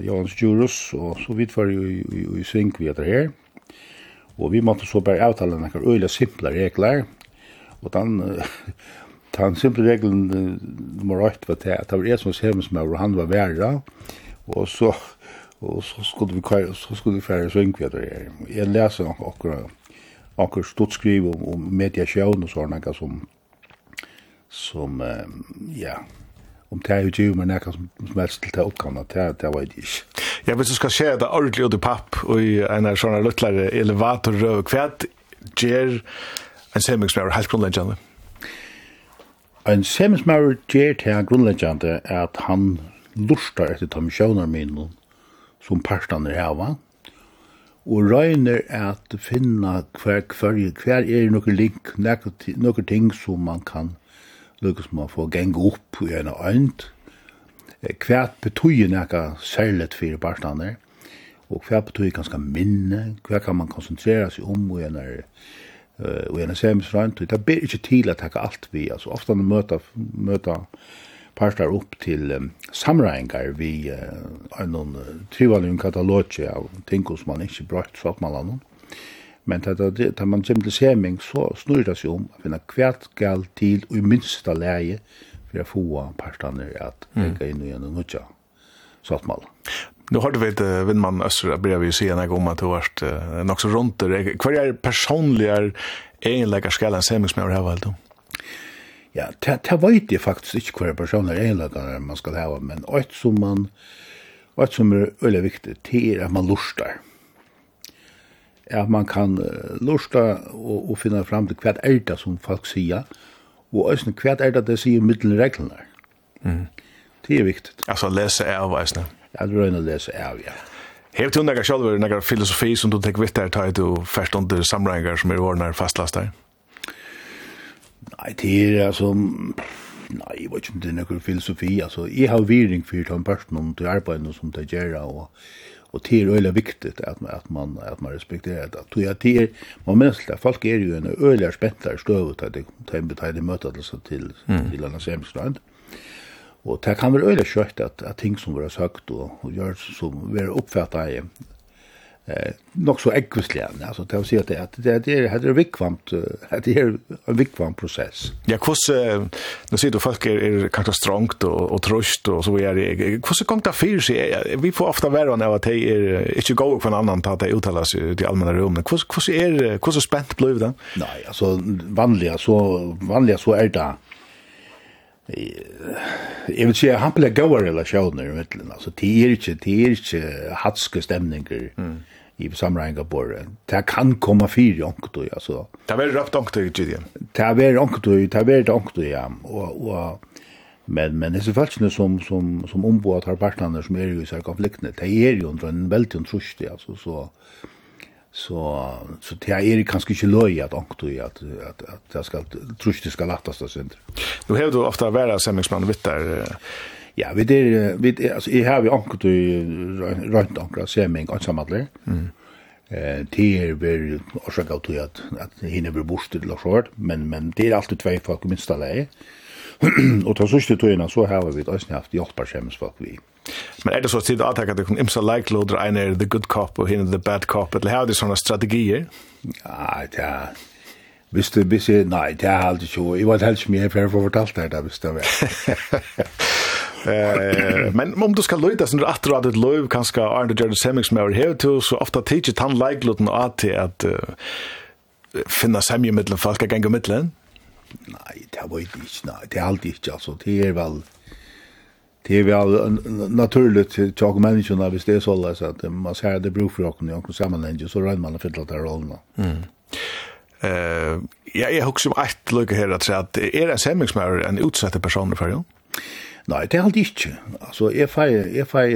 Johans Djurus, og så vidt var jo i, i, i sving vi etter her. Og vi måtte så bare avtale noen øyla simple regler. Og den, den simple regelen nummer 8 var til at det var jeg som semensmøver, og han var verre, og så, og så skulle vi kjøre, så skulle vi fære svingkvetter her. Jeg leser nok akkurat, akkurat stort skriv om, om mediasjøen og sånne, som, som, ja, om det er jo ikke, men jeg kan som helst til det oppkannet, det, det var det ikke. Ja, hvis du skal se det ordentlig ut i papp, og i en av sånne løtlere elevator, hva gjør en semensmøver helt grunnleggende? Ja. En semensmauer gjør til grunnleggjande er at han lustar etter de sjøvnarminnene som parstene hava, og røyner at finna hver, hver, hver er noen link, noen ting som man kan lukkast man få geng opp i en øynd, hver betyr noe fyrir for parstene, og hver betyr ganske minne, hver kan man konsentrera seg om i en er og en semisk det ber ikke til at takka alt vi, altså ofta når møta, møta parstar opp til um, samreiningar vi uh, er noen uh, trivalige katalogi av ting som man ikke brakt så at man har. Men da, da man kommer til seming, så snurrar det seg om å finne hvert galt til og i minsta leie for å få partene at jeg mm. in i en nødja så att man Nu har du vet uh, vinn man Östra börjar vi se en om att du vart uh, något så runt det. Kvar är personliga egenläggare skallan som jag har valt då. Ja, det vet jeg faktisk ikke hva personer egenlagene man skal ha, men ett som man, et som er veldig viktig, det er at man lustar. At man kan lusta og, og finna fram til hva er det som folk sier, og også hva er det det sier middelen reglene. Mm. Det er viktig. Altså lese er av veisene at røyna lesa av, ja. Hev du nekka sjálfur nekka filosofi som du tek vitt der tæt og fyrst under samræðingar som er ordnar fastlast der? Nei, det er altså... Nei, jeg vet ikke om det er nekka filosofi. Altså, jeg har viring for den personen til arbeid som det gjør, og och det är öliga viktigt att man att man att man respekterar det. Tror jag det är man mänskliga folk är ju en öliga späntare stövet att det kan ta det mötet alltså till till alla sämst. Og det kan være øyelig kjøtt at, at ting som har søkt og, og gjør som var oppfattet i eh, nok så eggvisligende. alltså det vill säga att det, det, det, det er vikvamt, det är en vikvam process. Ja, hvordan, nu ser du folk er, er kanskje strongt och och trøst så är det. hur så kommer det för sig Vi får ofta vara av at de er inte gå for en annan att det de uttaler i allmänna rommet. Hur hur är hur så spänt blir det? Nej, alltså vanliga så, vanliga så är det Jeg vil si at han ble gode relasjoner i middelen. Altså, det er ikke, det er ikke hatske stemninger mm. i samregnet på det. Kan komme fire ångtøy, altså. Det er veldig røpt ångtøy, i det? Det er veldig ångtøy, det er veldig ångtøy, ja. Og, og, men, men det disse folkene som, som, som ombå har partnerne som er jo i seg konfliktene, det er jo en veldig trusht, altså, så så så det är kanske inte löj att ankto att att att jag ska trust det ska lättas då sen. Nu har du ofta vara sämmingsman vitt där. Ja, vi det vi alltså i har vi ankto i runt ankra sämming och sammanlagt. Mm. Eh det är väl blir orsaka att att att hinner bli borst till skörd, men men det är alltid två folk minst alla. Och ta så sist tog innan så har vi ett haft hjälparskämsfolk vi. Mm Men er det så at tid att attacka det kommer imsa like loader en er the good cop och hinner the bad cop eller har du sånne strategier? Nei, Ja, er... Hvis du visst nei, det er alltid så. jeg var helst mye mer för att fortalt det där visst det väl. Eh, men om du skal löta så att du hade löv kanskje Arne Jordan Semmings med här till så ofta teacher han like loaden til at finna sämje mellan folk er gänga mellan. Nej, det var ikke, nei, det er alltid ikke, altså, Det är väl det är väl naturligt till jag och människorna visst det är så där så att man ser det bruk för och någon sammanhang så rör man för att ta rollen. Mm. Eh jag är också ett lucka här att säga att är det sämmingsmär en utsatt person för dig? Nej, det är alltid inte. Alltså är fai är fai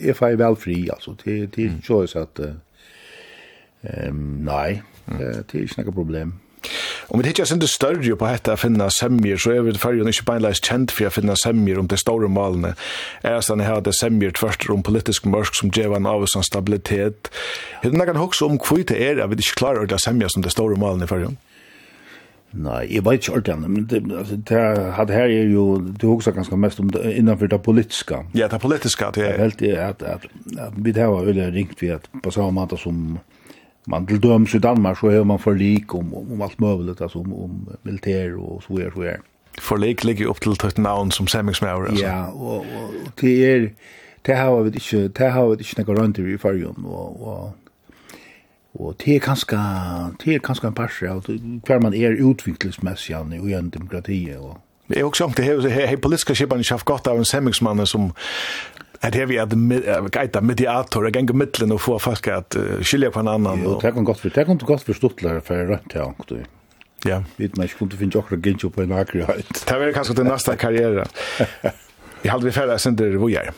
är fai väl fri alltså det det är så att ehm nej, det är inte något problem. Om vi tittar sindi större på detta att finna semjer, så är vi fyrjun ikke beinleis känt för att finna semjer om de store malene. Er här han det semjer tvärt om politisk mørk som ger en avvisan stabilitet. Hur det kan också om hví det er at vi inte klarar det semja som de stora målen i fyrjun? Nei, jeg vet ikke ordentlig, men det, altså, det her er jo, du husker ganske mest om det, innenfor det politiska. Ja, det politiska, det er. Helt, at, at, at, at vi det var veldig ringt vi at på samme måte som man til døms i Danmark så har man for lik om, om, om alt mulig, altså om, om militær og så er, så er. For lik ligger opp til tøtt navn som semingsmauer, altså. Ja, og, og og det er, det har vi ikke, det har vi ikke noe rundt i fargen, og, og, og det er kanskje, det er kanskje en parse av hver man er utviklingsmessig i en demokrati, og, Det är også inte hur hur politiska skipan ikke haft godt av en semmingsmann som Här har vi att guida mediatorer, gänga mittlen och få folk att skilja på en annan. Ja, det kan gott för, det kan gott för stortlare för rönt här också. Ja. Vet man, jag kunde finna också gynnsjö på en akkurat. Det här är kanske den nästa karriären. Jag hade vi färre sen där vi är.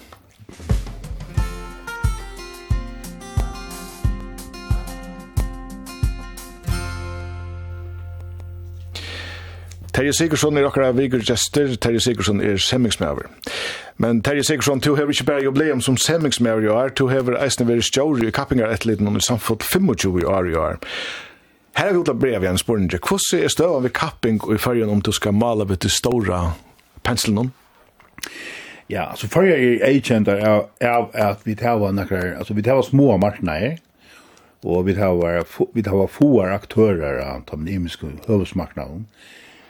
Terje Sigurdsson er akkurat vikur gestur, Terje Sigurdsson er semmingsmæver. Men Terje Sigurdsson, du hever ikke bare jubileum som semmingsmæver i år, du hever eisne veri stjauri i kappingar etliten om i samfot 25 år i år. Her har vi utlatt brev i en spurninge. Hvordan er støvann ved kapping og i fargen om du skal male ved de store penselen Ja, altså fargen er kjent av at vi tar nakkar, altså vi tar små marknader, og vi tar vi tar få aktører av de nimiske høvesmarknaden.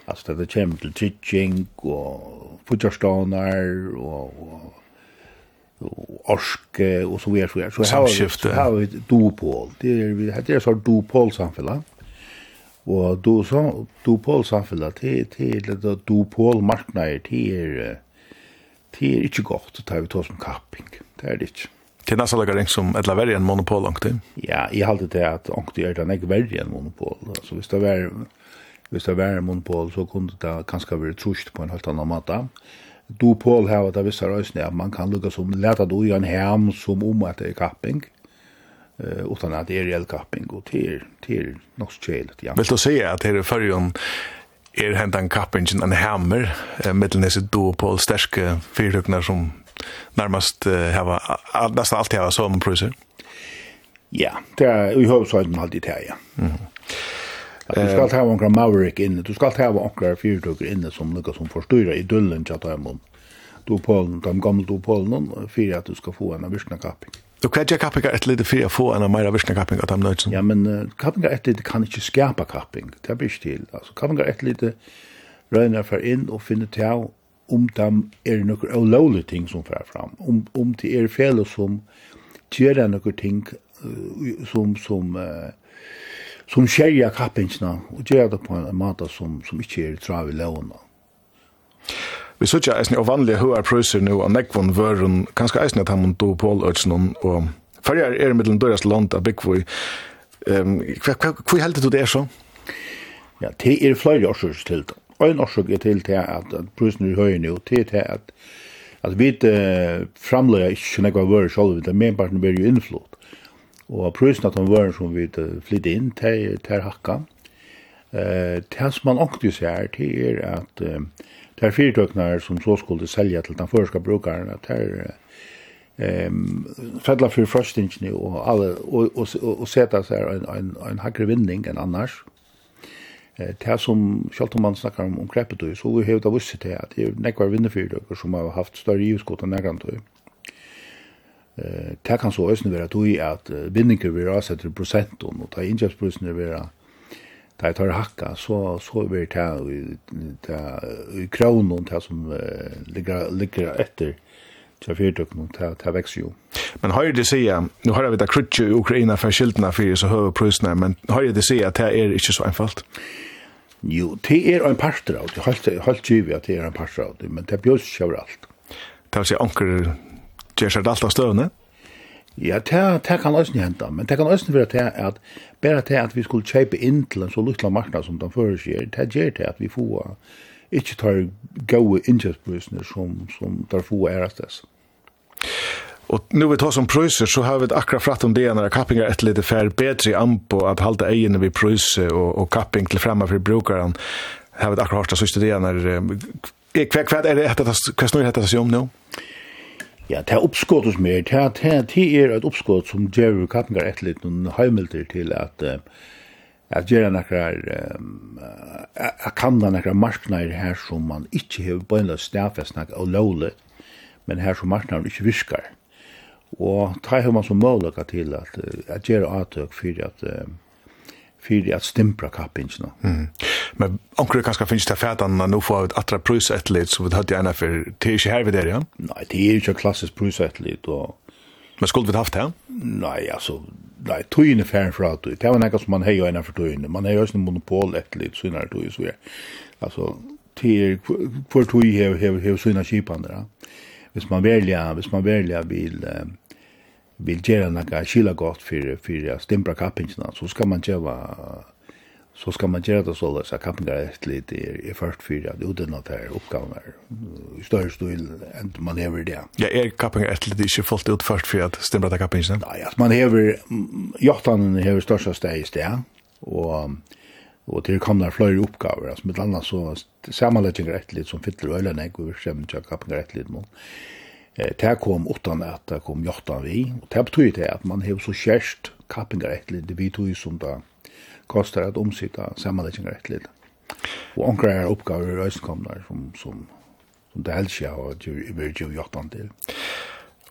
Alltså det kommer till teaching och putjarstonar och, och orske och så vidare så vidare. Så Samskifte. har vi ett dopol. Det är det är så dopol samfälla. Och då så dopol samfälla till till det dopol marknader till är till är inte gott att ta vi tar som kapping. Det är det inte. Det är nästan lika som ett laverien monopol långt Ja, jag har alltid det att ångte är det inte värre än monopol. Alltså, hvis det var hvis det var en munnpål, så kunne det kanskje være trusht på en helt annen måte. Du har her, det visse røysene, at man kan lukka som leta du i en hem som om at det er kapping, uh, utan at det er reell kapping, og til, til nok så. Ja. Vil du si at det er førjen er hentan kapping en hammer, eh, mittel nese du pål sterske fyrtøkner som nærmast uh, hava, nesten alltid hava sånn priser? Ja, det er i høvdsøyden alltid det, ja. Mm -hmm. Du skal ha onkra Maverick inne, du skal ha onkra fyrtøkker inne som lukka som forstyrra i dullen tja Du imon den, de gamle dopolen, fyrir at du skal få en virkna kapping. Du kan ikke kappinga et lite fyrir å få en meira virkna kapping av de nøytsen? Ja, men uh, kappinga et lite kan ikke skapa kapping, det er bryst til. Altså, kappinga et lite røyner for inn og finne til om de er noen olovlige ting som fer fram, om, om de er fele som gjør noen ting uh, som, som uh, som skjerja kappingsna og gjør det på en måte som, som ikke er trav i lovene. Vi sutja eisne og vanlige høyar prøyser nu av nekvon vøren, kanskje eisne at han må do på alløtsen og færger er middelen døres land av Bikvoi. Um, Hvor heldig du det er så? Ja, det er flere årsøk til det. En årsøk er til det at prøysen er høy nu, det er til at at vi uh, framleia ikke nekva vører sjolv, det er menparten blir jo innflott. Og prøysen at han var som vi flyttet inn til, til hakka. Eh, det som man åkte seg til er at uh, det er fyrtøkner som så skulle selge til den første brukeren, at det er um, fedla for frøstingene og, alle, og, og, og, og sette seg en, en, en hakre vinning enn annars. Eh, det som, selv om man snakker om, om kreppetøy, så vi har da visst til at det er nekvar vinnefyrtøkker som har haft større givskott enn nekvartøy. Eh, Eh, det kan så også være tog at bindinger vil rase til prosenten, og ta innkjøpsprosene vil være Da jeg tar hakka, så, så vil det i, i kronen, det som uh, ligger, ligger etter til fyrtøkken, det, det vekser jo. Men har jeg det sier, nå har vi det krutje i Ukraina for skiltene for så høye prøysene, men har jeg det sier at det er ikke så enfalt? Jo, det er en parter av det, holdt givet at det er en parter av det, men det bjøs ikke over alt. Det vil si, anker Gjør seg alt av støvende? Ja, det, det kan også hende, men det kan også være til at bare til at vi skulle kjøpe inn til en så lykkelig marknad som den føreskjer, det gjør til at vi får ikke tar gode innkjøpsprøsene som, som der får ærestes. Og nu vi tar som prøyser, så har vi akkurat fratt om det når kappingar et lite fær bedre an på at halda egene vi prøyser og, og kapping til fremme for brukeren. Har vi akkurat hørt det siste det når... Hva er det etter hva snur dette seg om nå? Ja. Ja, det er oppskått hos meg. Det er, det er et oppskått som gjør kappingar et litt noen heimelter til at uh, at gjøre nekkar um, at kanda nekkar marknader her som man ikke har bøynla snakk og lovlig men her som marknader ikke virkar og ta har man som målaka til at, at gjøre atøk for at uh, fyrir at stimpra kappingina. Mm. Men onkur kanskje finnst det fætan at nå får et atra prusetlit som vi hadde gjerne for, det er ikke her vi der, ja? Nei, det er ikke klassisk prusetlit. Og... Men skulle vi haft det? Nei, altså, nei, tøyene færen fra tøy. Det var nekka som man hei og enn for. Man hei også monopol etlet, sånne tøy, så er. Altså, tøy, hver tøy hever, hever, hever, hever, hever, man velja, hvis man velja, hever, hever, vil gjøre noe skille godt for, for å stämpla kappingene, så skal man gjøre så skal man gjøre det så at kappingar er et litt i først för at uten at det er oppgaver i større stil enn man hever det. Ja, er kappingar et litt ikke fullt ut først fyrir at stemmer det kappingar? Nei, at man hever, jachtanen hever største steg i sted, og og til kommer flere oppgaver, altså med annet så samanleggingar rätt litt som fyller øyne, og går kommer til kappingar et litt. Eh, det kom utan at det kom hjortan vi, og det betyr det at man har så kjærst kappingar etter det vi tog som det kostar at omsida sammanleggingar etter litt. Og onkra er oppgaver i røysenkomnar som, som, som det helst jeg har vært jo hjortan til.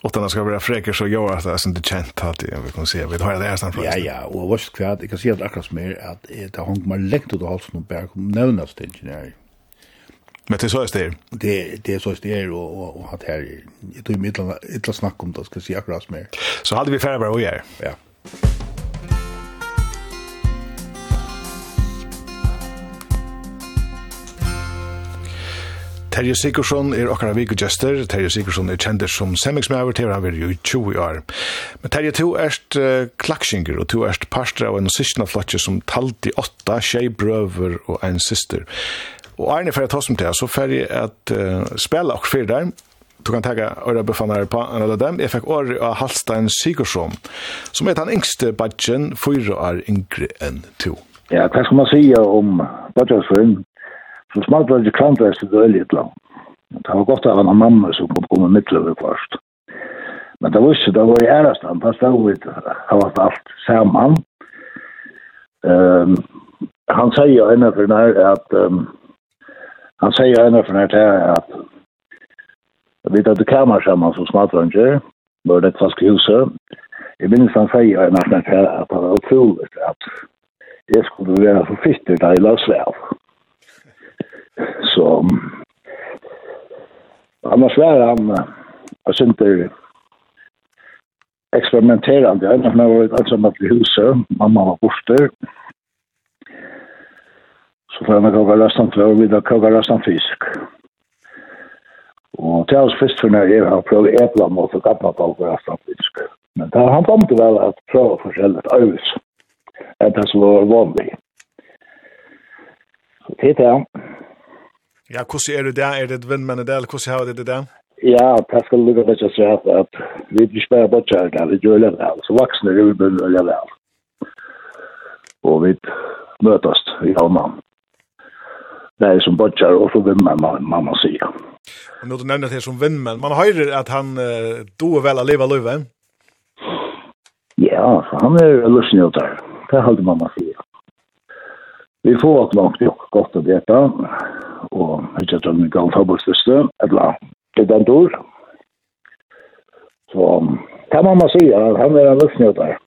Utan det skal være freker så gjør at det er sånn det kjent at vi kan se, vi har det her snart Ja, ja, og vårt kvart, jeg kan si at akkurat mer at det har hong meg lengt ut av halsen og berg om det ingenier Men det är så är det. Det det är så är det och och, och att här jag tror i mitten ett snack om det ska se akkurat mer. Så hade vi färre bara och gör. Ja. Terje Sigurdsson er okkar av okkara vikugester. Terje Sigurdsson er kjender som semmingsmæver til han vil jo i 20 år. Men Terje, to erst uh, klaksinger, og to erst parstra av en sysna flotje som talt i åtta, tjei brøver og en syster. Og Arne for at hossum til, så fer jeg at uh, spela og fyrir der, du kan tega øyra buffanar på en av dem, jeg fikk åri av Halstein Sigursson, som er den yngste badgen, fyra år yngre enn to. Ja, hva skal man sige om badgjarsfrøyn? Så smalt var det krantvest i det øyelig land. Det var godt av en mamma som kom komme mittløver først. Men det var ikke, det var i ærestand, det stod vi, det var alt sammen. Um, han sier innenfor den her at um, Han säger ända från här till att vi tar att du kammar samman som smartranger, var det fast huset. Jag minns han säger ända från här till att han var otroligt att jag skulle vara så fitter där i Larsväl. Så annars var han jag syns inte experimenterande. Jag vet att han var ett ensamt i huset. Mamma var borster så får jeg meg koka rastan klør, vi da koka rastan fisk. Og til hans fyrst for når jeg har prøvd epla mot og gammel koka rastan fisk. Men da han kom til vel at prøve forskjellig arvis, enn det som var vanlig. Så det er det. Ja, hvordan er det der? Er det et vindmenn i det, eller hvordan har det det der? Ja, det skal lukka det ikke at at vi ikke bare bortgjør det, vi gjør det vel. Så voksne er vi begynner å gjøre vel. Og vi møtast i havnan. Nej, som bodjar og så vimmer man, man må si. Og nå du nevner det som vimmer. Man hör at han uh, doer vel att leva löven. Ja, så han är lusnjötar. Det er hade man må si. Vi får att långt och gott att veta. Och jag tror att min gav fotbollsförste. Eller, det är den dår. Så, det er man må si, Han er en lusnjötar.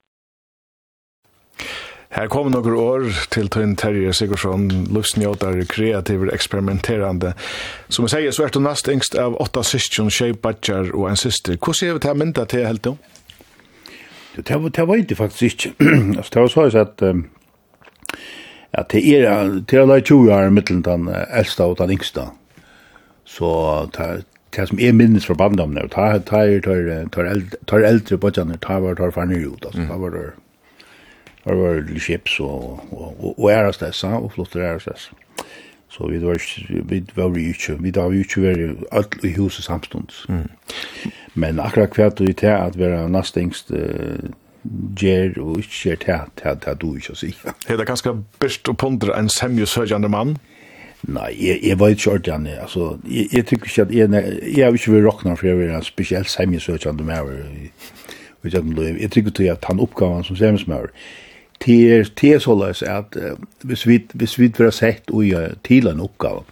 Her kommer noen år til Tøyen Terje Sigurdsson, livsnjåtare, kreativ, eksperimenterende. Som jeg sier, så er du nest engst av åtta systjon, tjej badjar og en syster. Hvordan ser vi til å mynda til helt då? Det, det, det var jeg faktisk ikke. altså, det var så at um, at det er til 20 år mittelen den eldste og den yngste. Så det, det som er minnes fra bandom det er ta på kjenner, det var det var det var det var ut, var det var det det var det det det var var til chips og og og ærast dessa og flottur ærast. Så vi var vi var vi ikke vi var vi ikke var alt i huset samstundes. Mm. Men akkurat kvart og til at vera nastengst gjer og ikke gjer til at det du ikke si. det ganske best å pondre en semjøsøgjende mann. Nei, jeg, jeg var ikke ordentlig han, altså, jeg, jeg tykker ikke at, jeg, jeg har ikke vært råkna for jeg var en spesielt semjøsøgjende mann, over i, i, i, i, i, i, i, i, det er, det er såleis at uh, hvis vi, hvis vi vil ha sett og gjør til en oppgave,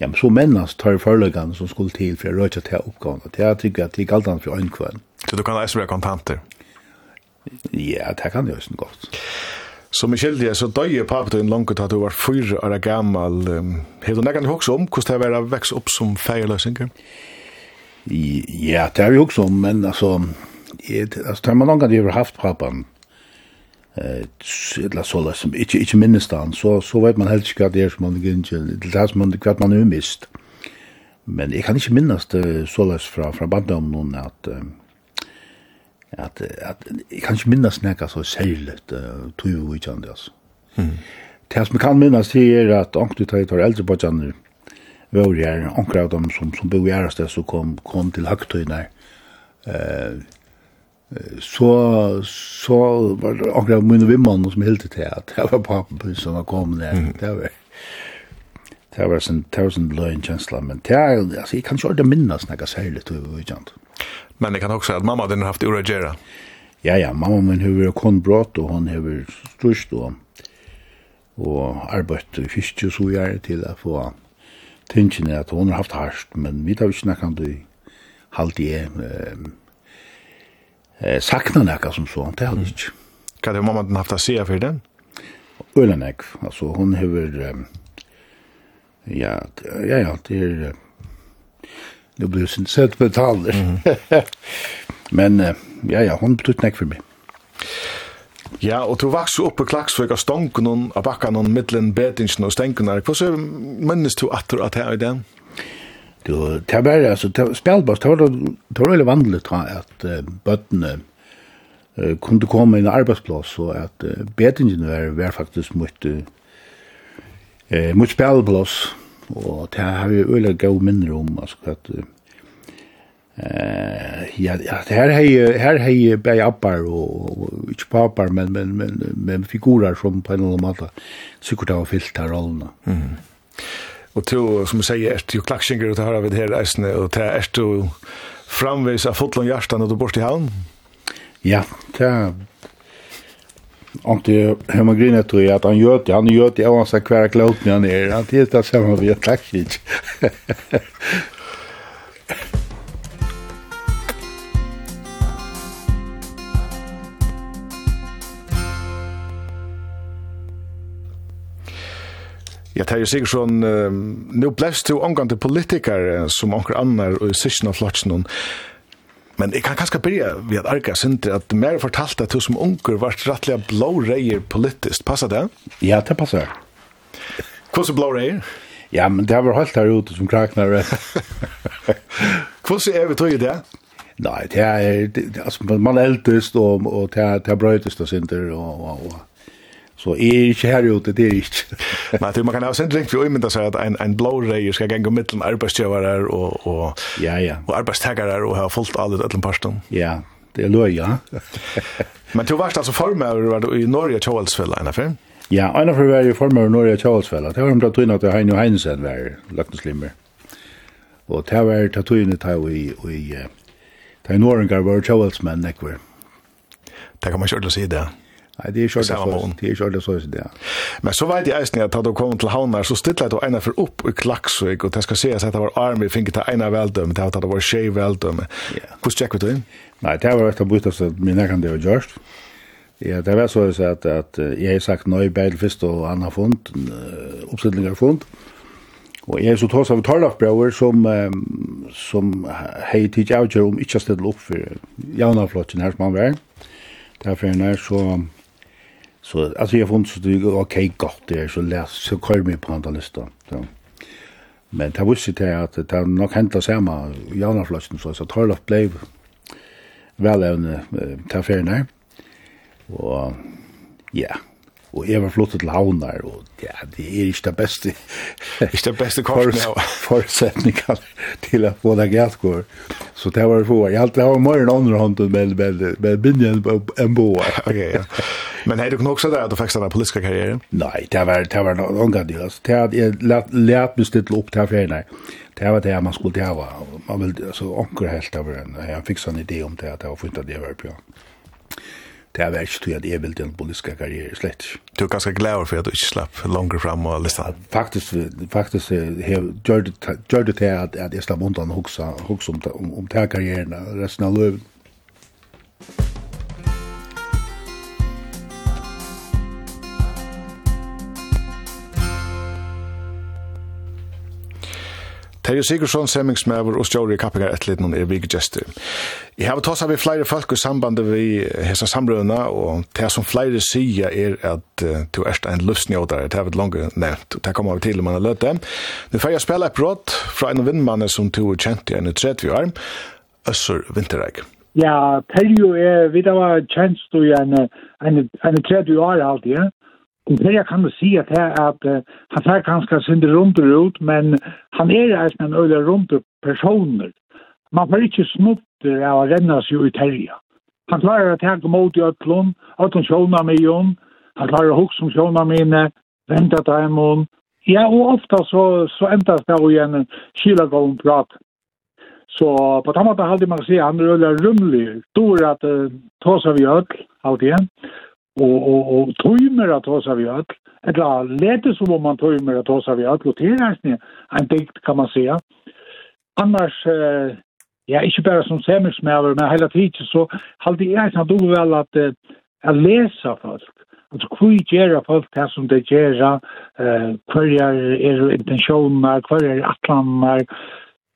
ja, men så mennast tar forløkene som skulle til for å røyke til oppgaven. Det er trygg at det ikke alt annet for øynekvøren. Så du kan eisere kontanter? Ja, det kan jeg også godt. Så Michelle, det så er pappa din langt at du var fyra år gammal. Har du nekkan hoksa om hvordan det var å vekse opp som feierløsinger? Ja, det har vi hoksa om, men altså, det, altså, det har man langt at vi har haft pappaen eh så sola som ikkje ikkje minnist han så så vet man helst ikkje at det er som man ikkje det er som man kvart man er mist. Men eg kan ikkje minnast sola fra fra om noen at at at eg kan ikkje minnast nekka så seilet tog vi ikkje andre altså. Mm. det som jeg kan minnast er at onkru tar tar eldre bodjaner var her onkru av dem som, som bor i ærestes så kom, kom til høgtøyner eh så så var det akkurat min vimman som helt til at det var pappen som var kommet ned. Det var det var en tusen bløyen kjensla, men det er, altså, jeg kan ikke ordentlig minnes noe særlig til vi kjent. Men jeg kan også si at mamma din har haft ureagera. Ja, ja, mamma min har vært kun brått, og hun har vært størst, og, og arbeidt i fiske så gjerne til å få tingene at hun har haft hardt, men vi tar ikke noe kan du halte i, eh, sakna nekka som så, det har hun ikke. det mamma den haft å for den? Øyla nekk, altså hun ja, ja, ja, det er, det blir sin sett betalt. Mm. Men, ja, ja, hon betyder nekk for meg. Ja, og du vaks oppe i Klaksvøk av stonken av bakka noen middelen bedingen og stenkene. Hva så minnes du at du at her i den? Du, det var bare, altså, spelbas, det var, det var veldig vanlig at uh, bøttene uh, kunne komme inn i arbeidsplass, og at uh, betingen var, var faktisk mot, uh, mot spelbas, og det har vi veldig gav minner om, altså, at uh, ja, ja, her hei, her hei bei appar, og, og ikke papar, men, men, men, men figurer som på en eller annen måte sikkert har fyllt her rollene. Mm. Og to, som jag sier, er jo klaxingar och det av det her eisene, og det er ju framvis av fotlån hjärtan når du bort i havn. Ja, det er... Om det er man tror til at han gjør det. Han gjør det og oavsett kvar klot när han er, Han tittar samma vid taxi. Ja, det er sikkert sånn, uh, nå blest du omgang til politikere som omkring annar og i sysken av flotsen. Men jeg kan kanskje begynne ved at Arga Sindri at mer fortalt at du som unger var rettelig blå reier politiskt. Passa det? Ja, det passar. Hvordan blå reier? Ja, men det var helt her ute som kraknar. Hvordan er vi tog i det? Nei, det er, det, altså, man er eldest og, og det er, det er brøytest og Sindri og, og, og Så är er ikke her ute det er ikke. Men det man kan ha sendt ringt for å ömma seg at en en blå rej ska gå mellan arbeidsgjøvere og, og, ja ja. og arbetstagare og ha fullt alle allt alla pastorn. Ja, det er løy, ja. Men du varst altså formøver var i Norge Charlesville en affär. Ja, en affär var i förmöver Norge Charlesville. Det var de där at till Heino Heinesen var løkneslimmer. Og det var det tunna till i i i Norge var Charlesman nekvar. Det kan man ikke ordentlig si det. Nei, det er kjørt så, det er kjørt så, ja. Men så vet jeg eisen at da du kom til havnar, så stilte du ena for opp i Klaksvik, og det skal sies at det var arm, vi fikk til ena veldømme, det var det var tjej veldømme. Hvordan tjekk vi til inn? Nei, det var etter bort, så min kan det var gjørst. Ja, det var så at, at jeg har sagt nøy beil først og anna fond, oppsittlinger fond, og jeg er så tås av Tarlafbrauer som, som hei tid avgjør om ikke stedet opp for javnaflotten her som han var. Derfor er så Så alltså jag fann så det okej okay, gott det så läs så kör mig på andra listan. Så. Men det visste det att det har nog hänt att samma i andra flasken så så Troll of blev väl en när. Och ja, og jeg var flottet til havnar, og ja, det er ikke det beste ikke det beste korsen, ja. forutsetninger til å få det galt går. Så det var få, jeg halte det var mer enn andre hånden, med, med, med men, men, men, men, men, men, Men hade du nog också där att du fick den politiska karriären? Nej, det var det var nog någon det alltså. Det hade lärt lärt mig ställa upp där för nej. Det var det man skulle göra. Man vill alltså onkel helt över en. Jag fick en idé om det att jag flyttade det var på. Det var inte tog att jag ville den politiska karriären slett. Du er ganska glad för att du inte slapp längre fram och listan. Faktiskt, faktiskt gjør det til at, att jeg slapp undan og huxa, huxa om, om, om det här karriären resten av löven. Terje Sigurdsson, semingsmæver og stjåri i kappingar noen er vikigester. Jeg har tås av vi flere folk i sambandet vi hessa samrøvna, og det som flere sier er at uh, du er en luftsnjådare, det har vi langt nevnt, og det kommer vi til om man har løtt det. Nå får jeg spela et brått fra en vindmann som du er kjent i en 30 år, Øssur Vinterreik. Ja, Terje er, vi da var kjent i en, en, en 30 år alltid, ja. Och det jeg kan si at här är att uh, han tar ganske synder runt ut, men han er alltså en øyne rundt personer. Man får ikke snutter av å renne seg i terja. Han klarer å tenke mot i øtlån, at han tjåna med hon, han klarer å huske som tjåna mine, vente til till Ja, og ofta så, så ändas det jo igjen en kylagående prat. Så på den måten hadde man kan säga att han er øyne rymlig, stor at uh, ta seg vid øtl, alt igjen og og och tömmer att ta sig öl eller lite som om man tøymer at oss sig öl og det är en dikt kan man säga annars eh, ja inte bara som sämmersmäller men hela tiden så halde jeg sant du vel at eh, att läsa folk Altså hvor gjør folk det som det gjør Eh, hur er intentionerna? Hur er atlanerna?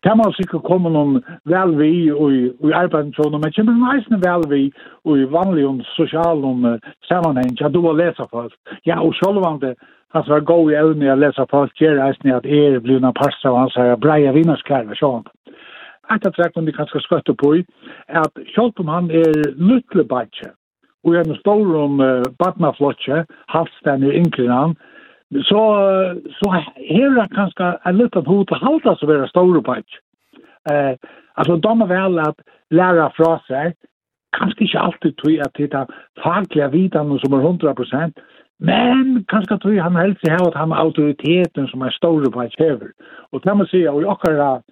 kan man sikkert komme noen vel vi i arbeidsjonen, men kommer man eisende vel vi i vanlig og sosial sammenheng, ja, du har lesa folk. Ja, og selv om det hans var god i evne å lese folk, gjør eisen at er blir noen parster av hans her breia vinnerskarve, sånn. Et av trekken vi skal skøtte på i, at selv om han er lytle badje, og en stor om badnaflotje, halvstendig inklinan, han, så, så hela han kanskje en liten hot att hålla så vara stora på. Eh, alltså de er väl att lära fra sig kanske inte alltid tror at det er fackliga vidan som är 100%, men kanske tror han helst har att han har auktoriteten som är stor på et Och kan man må si, og i akkurat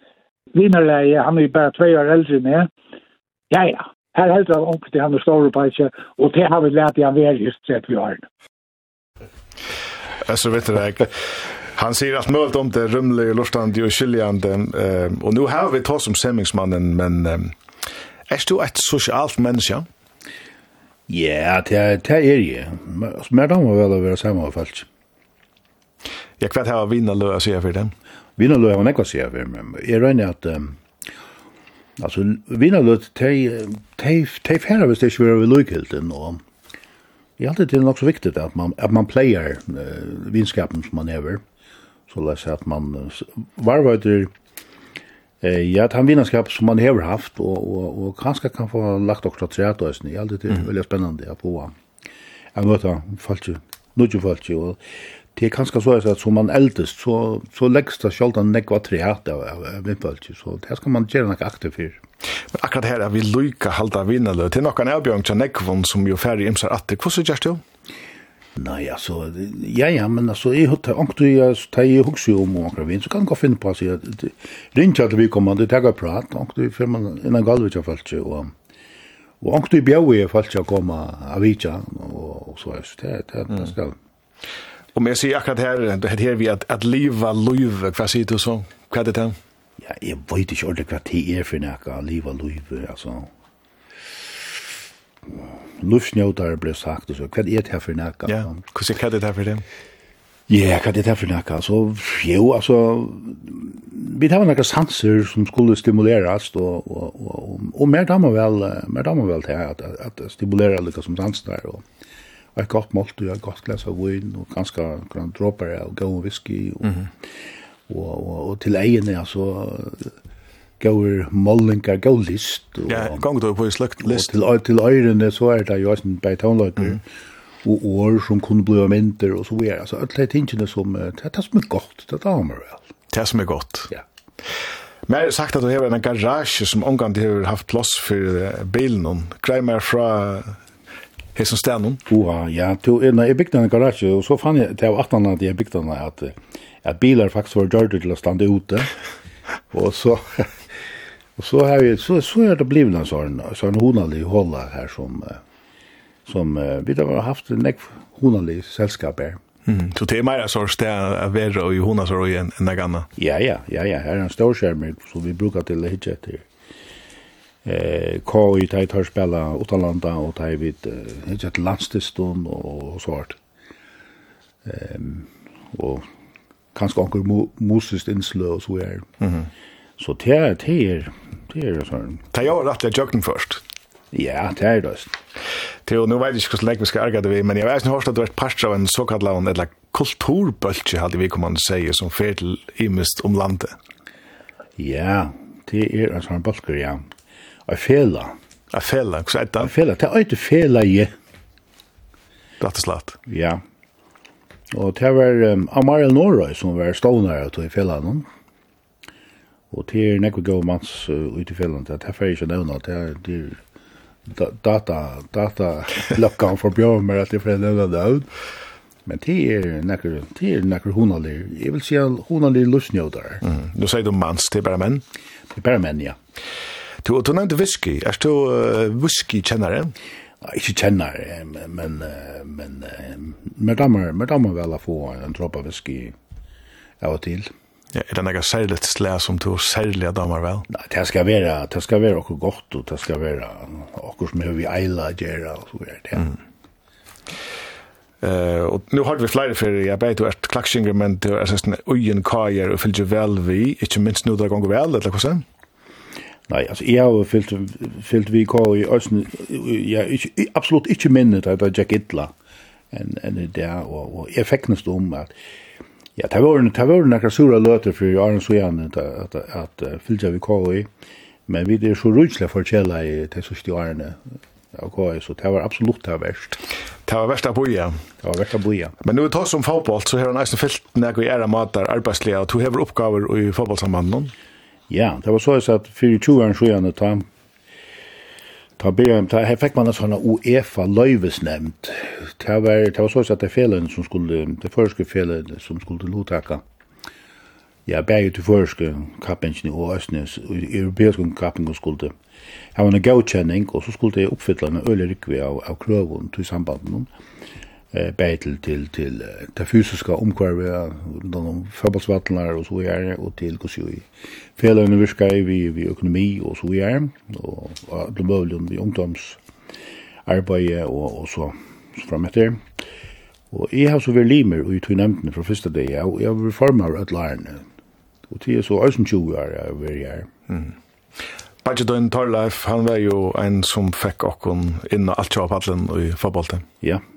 vinnerleie, han er jo bare tve år eldre enn jeg, ja, ja, Her helst han omkring han er store på ikke, og det har vi lært i han ver just sett vi har så vet du det. Han säger att möjligt om det rymlig och lustande och skiljande. Um, och nu har vi tagit som sämmingsmannen, men um, är du ett socialt människa? Ja, det, det er jeg. Men da må vel å være sammen Jag folk. Jeg kvart har vinnerløy å si for dem. Vinnerløy har man ikke å si for dem. Jeg regner at... Um, altså, te te færre hvis det ikke vil være ved og Jag alltid det är nog så viktigt att man att man playar uh, vinskapen som man över så läs att man det eh ja han vinskap som man har haft och och och kanske kan få lagt också tre att det är alltid väldigt spännande att prova. Jag vet att fallt nu ju fallt ju det är kanske så att som man äldst så så läggs det själva nekva tre att av vinfallt så det ska man göra något aktivt för. Men akkurat her er vi lykka halda vinnerløy. Til nokkan avbjørn til Nekvon som jo færre imsar atter. Hvordan gjørs du? Nei, altså, ja, ja, men altså, jeg har tatt å gjøre, så tar jeg hukse om akkurat vinn, så kan jeg finne på å si at ringe at vi kommer, det tar jeg prat, og det før man innan galvet jeg falt seg, og og ankt i bjau jeg falt seg å komme av vidja, og så er det, det er det skal. men jeg sier akkurat her, det er her vi at, at liva, liv, hva sier du så? Hva er det til? ja, jeg vet ikke ordentlig hva tid er for nekka, liv og liv, altså. Lufsnjøtar ble sagt, og så, hva er det her for nekka? Ja, hva er det her for dem? Ja, hva er det her for nekka? Så, jo, altså, vi tar nekka sanser som skulle stimuleras, og, og, og, og, og mer damer vel, mer damer vel til at, at, at stimulera lykka som sanser der, og og et godt målt, og et godt glas av vin, og ganske grann dråper av gøy og whisky, og mm -hmm og, og, og til egene, altså, gaur mollingar, gaur list. Og, ja, gong du på en sløkt list. Og til, til øyrene så er det jo en beitonløyter, mm. og år som kunne bli av mynter, og så er altså, alle de tingene som, det er det som er godt, det er det vel. Det er som er godt. Ja. Men jeg har sagt at du har en garasje som omgang du har haft plass for bilen, grei meg fra Hesson Stenum. Oha, ja, to, jeg bygde en garasje, og så fann jeg, til 18 at jeg bygde den at, at bilar faktisk var gjørte til å stande ute. Og så, og så, har vi, så, så er det blivit en sån sånn honalig hålla her som, som vi har haft en nek honalig selskap her. Mm. Så det er mer så sted å være i hona så igjen enn det gamle? Ja, ja, ja, ja. Her er en stor skjermer som vi brukar til å hitte etter. Eh, K i teg tar spela utanlanda og teg vid hitte etter landstistun og, og svart. Ehm, og kanskje anker mo musiskt innslø og så er. Mm -hmm. Så det er, det er, det er sånn. Det er jo rett og jøkken først. Ja, det er det. Det Til, nå vet jeg ikke hvordan lenge vi skal erge det vi, men jeg vet ikke hørst at du har vært parst av en såkalt en eller kulturbølge, hadde vi kommet å si, som fer til imest om landet. Ja, det er en sånn bølger, ja. Og fela. Og fela, hva er det? Og fela, det er ikke fela, ja. Det er slett. Ja, ja. Og det var um, Amaril Norøy som var stånare til i fjellandet. Og det er nekve gode manns uh, ut i fjellandet. Det er ferdig ikke nevna. Det er, det er data, data løkkan for bjørn mer at det er ferdig nevna det ut. Men det er nekve, det er nekve honalir. Jeg vil si honalir lusnjødar. Mm. Du sier du manns, det er bare menn? Det er bare menn, ja. Du, du nevnte whisky. Er du uh, whisky-kjennare? Ja ikke kjenner, men, men, men damer, men damer vel å få en dropp av whisky av og til. Ja, er det noe særlig slæ som du særlig damer vel? Nei, det skal være, det skal være okkur godt, og det skal være okkur som er vi eila gjerra, og så er det. Mm. Uh, og nu har vi flere for jeg beit du er klaksinger, men du er sånn ugen kajer og fylgjer vel vi, ikke minst nu det gonger vel, eller hva sånn? Nei, altså, jeg har fyllt, fyllt vi kår i Østen, jeg er absolutt ikke minnet at det er Jack Idla enn en det, og, og jeg fikk nesten om at, ja, det var, det var nekka sura løter for Arne Sujan at, at, at, at fyllt vi kår i, men vi er så rutslega forkjela i det sørste årene av KI, så det var absolutt det verst. Det var verst av boja. Det var verst av boja. Men nu vi tar som fotboll, så har han eisen fyllt nekka i æra matar arbeidslega, og du hever oppgaver i fotbollsambanden. Ja. Ja, det var så at fyrir 20 år siden ta ta BM ta här fick man en sån UEFA löjvesnämnd. Det var det var så att det felen som skulle det förske felen som skulle lotaka. Ja, bäge till förske kappenchen i Åsnes i europeisk kappen skulle. Ha en godkänning och så skulle det uppfylla en ölig rikvi av av krövon till samband med eh bätel till till til fysiska umhvervi de fotbollsvattnar och så er och till kussu í feløgnu virka vi vi ekonomi och så är och alle mulige vi ungdoms arbete och och så fram etter. och jag har så väl limer och i tog nemtene första dag, jag jag vill forma ett lärne och Og til så øyne 20 år jeg har vært. Mm. Bajie Torleif, han var jo en som fikk okken inn og alt kjøp allen i fotbollet. Ja, yeah.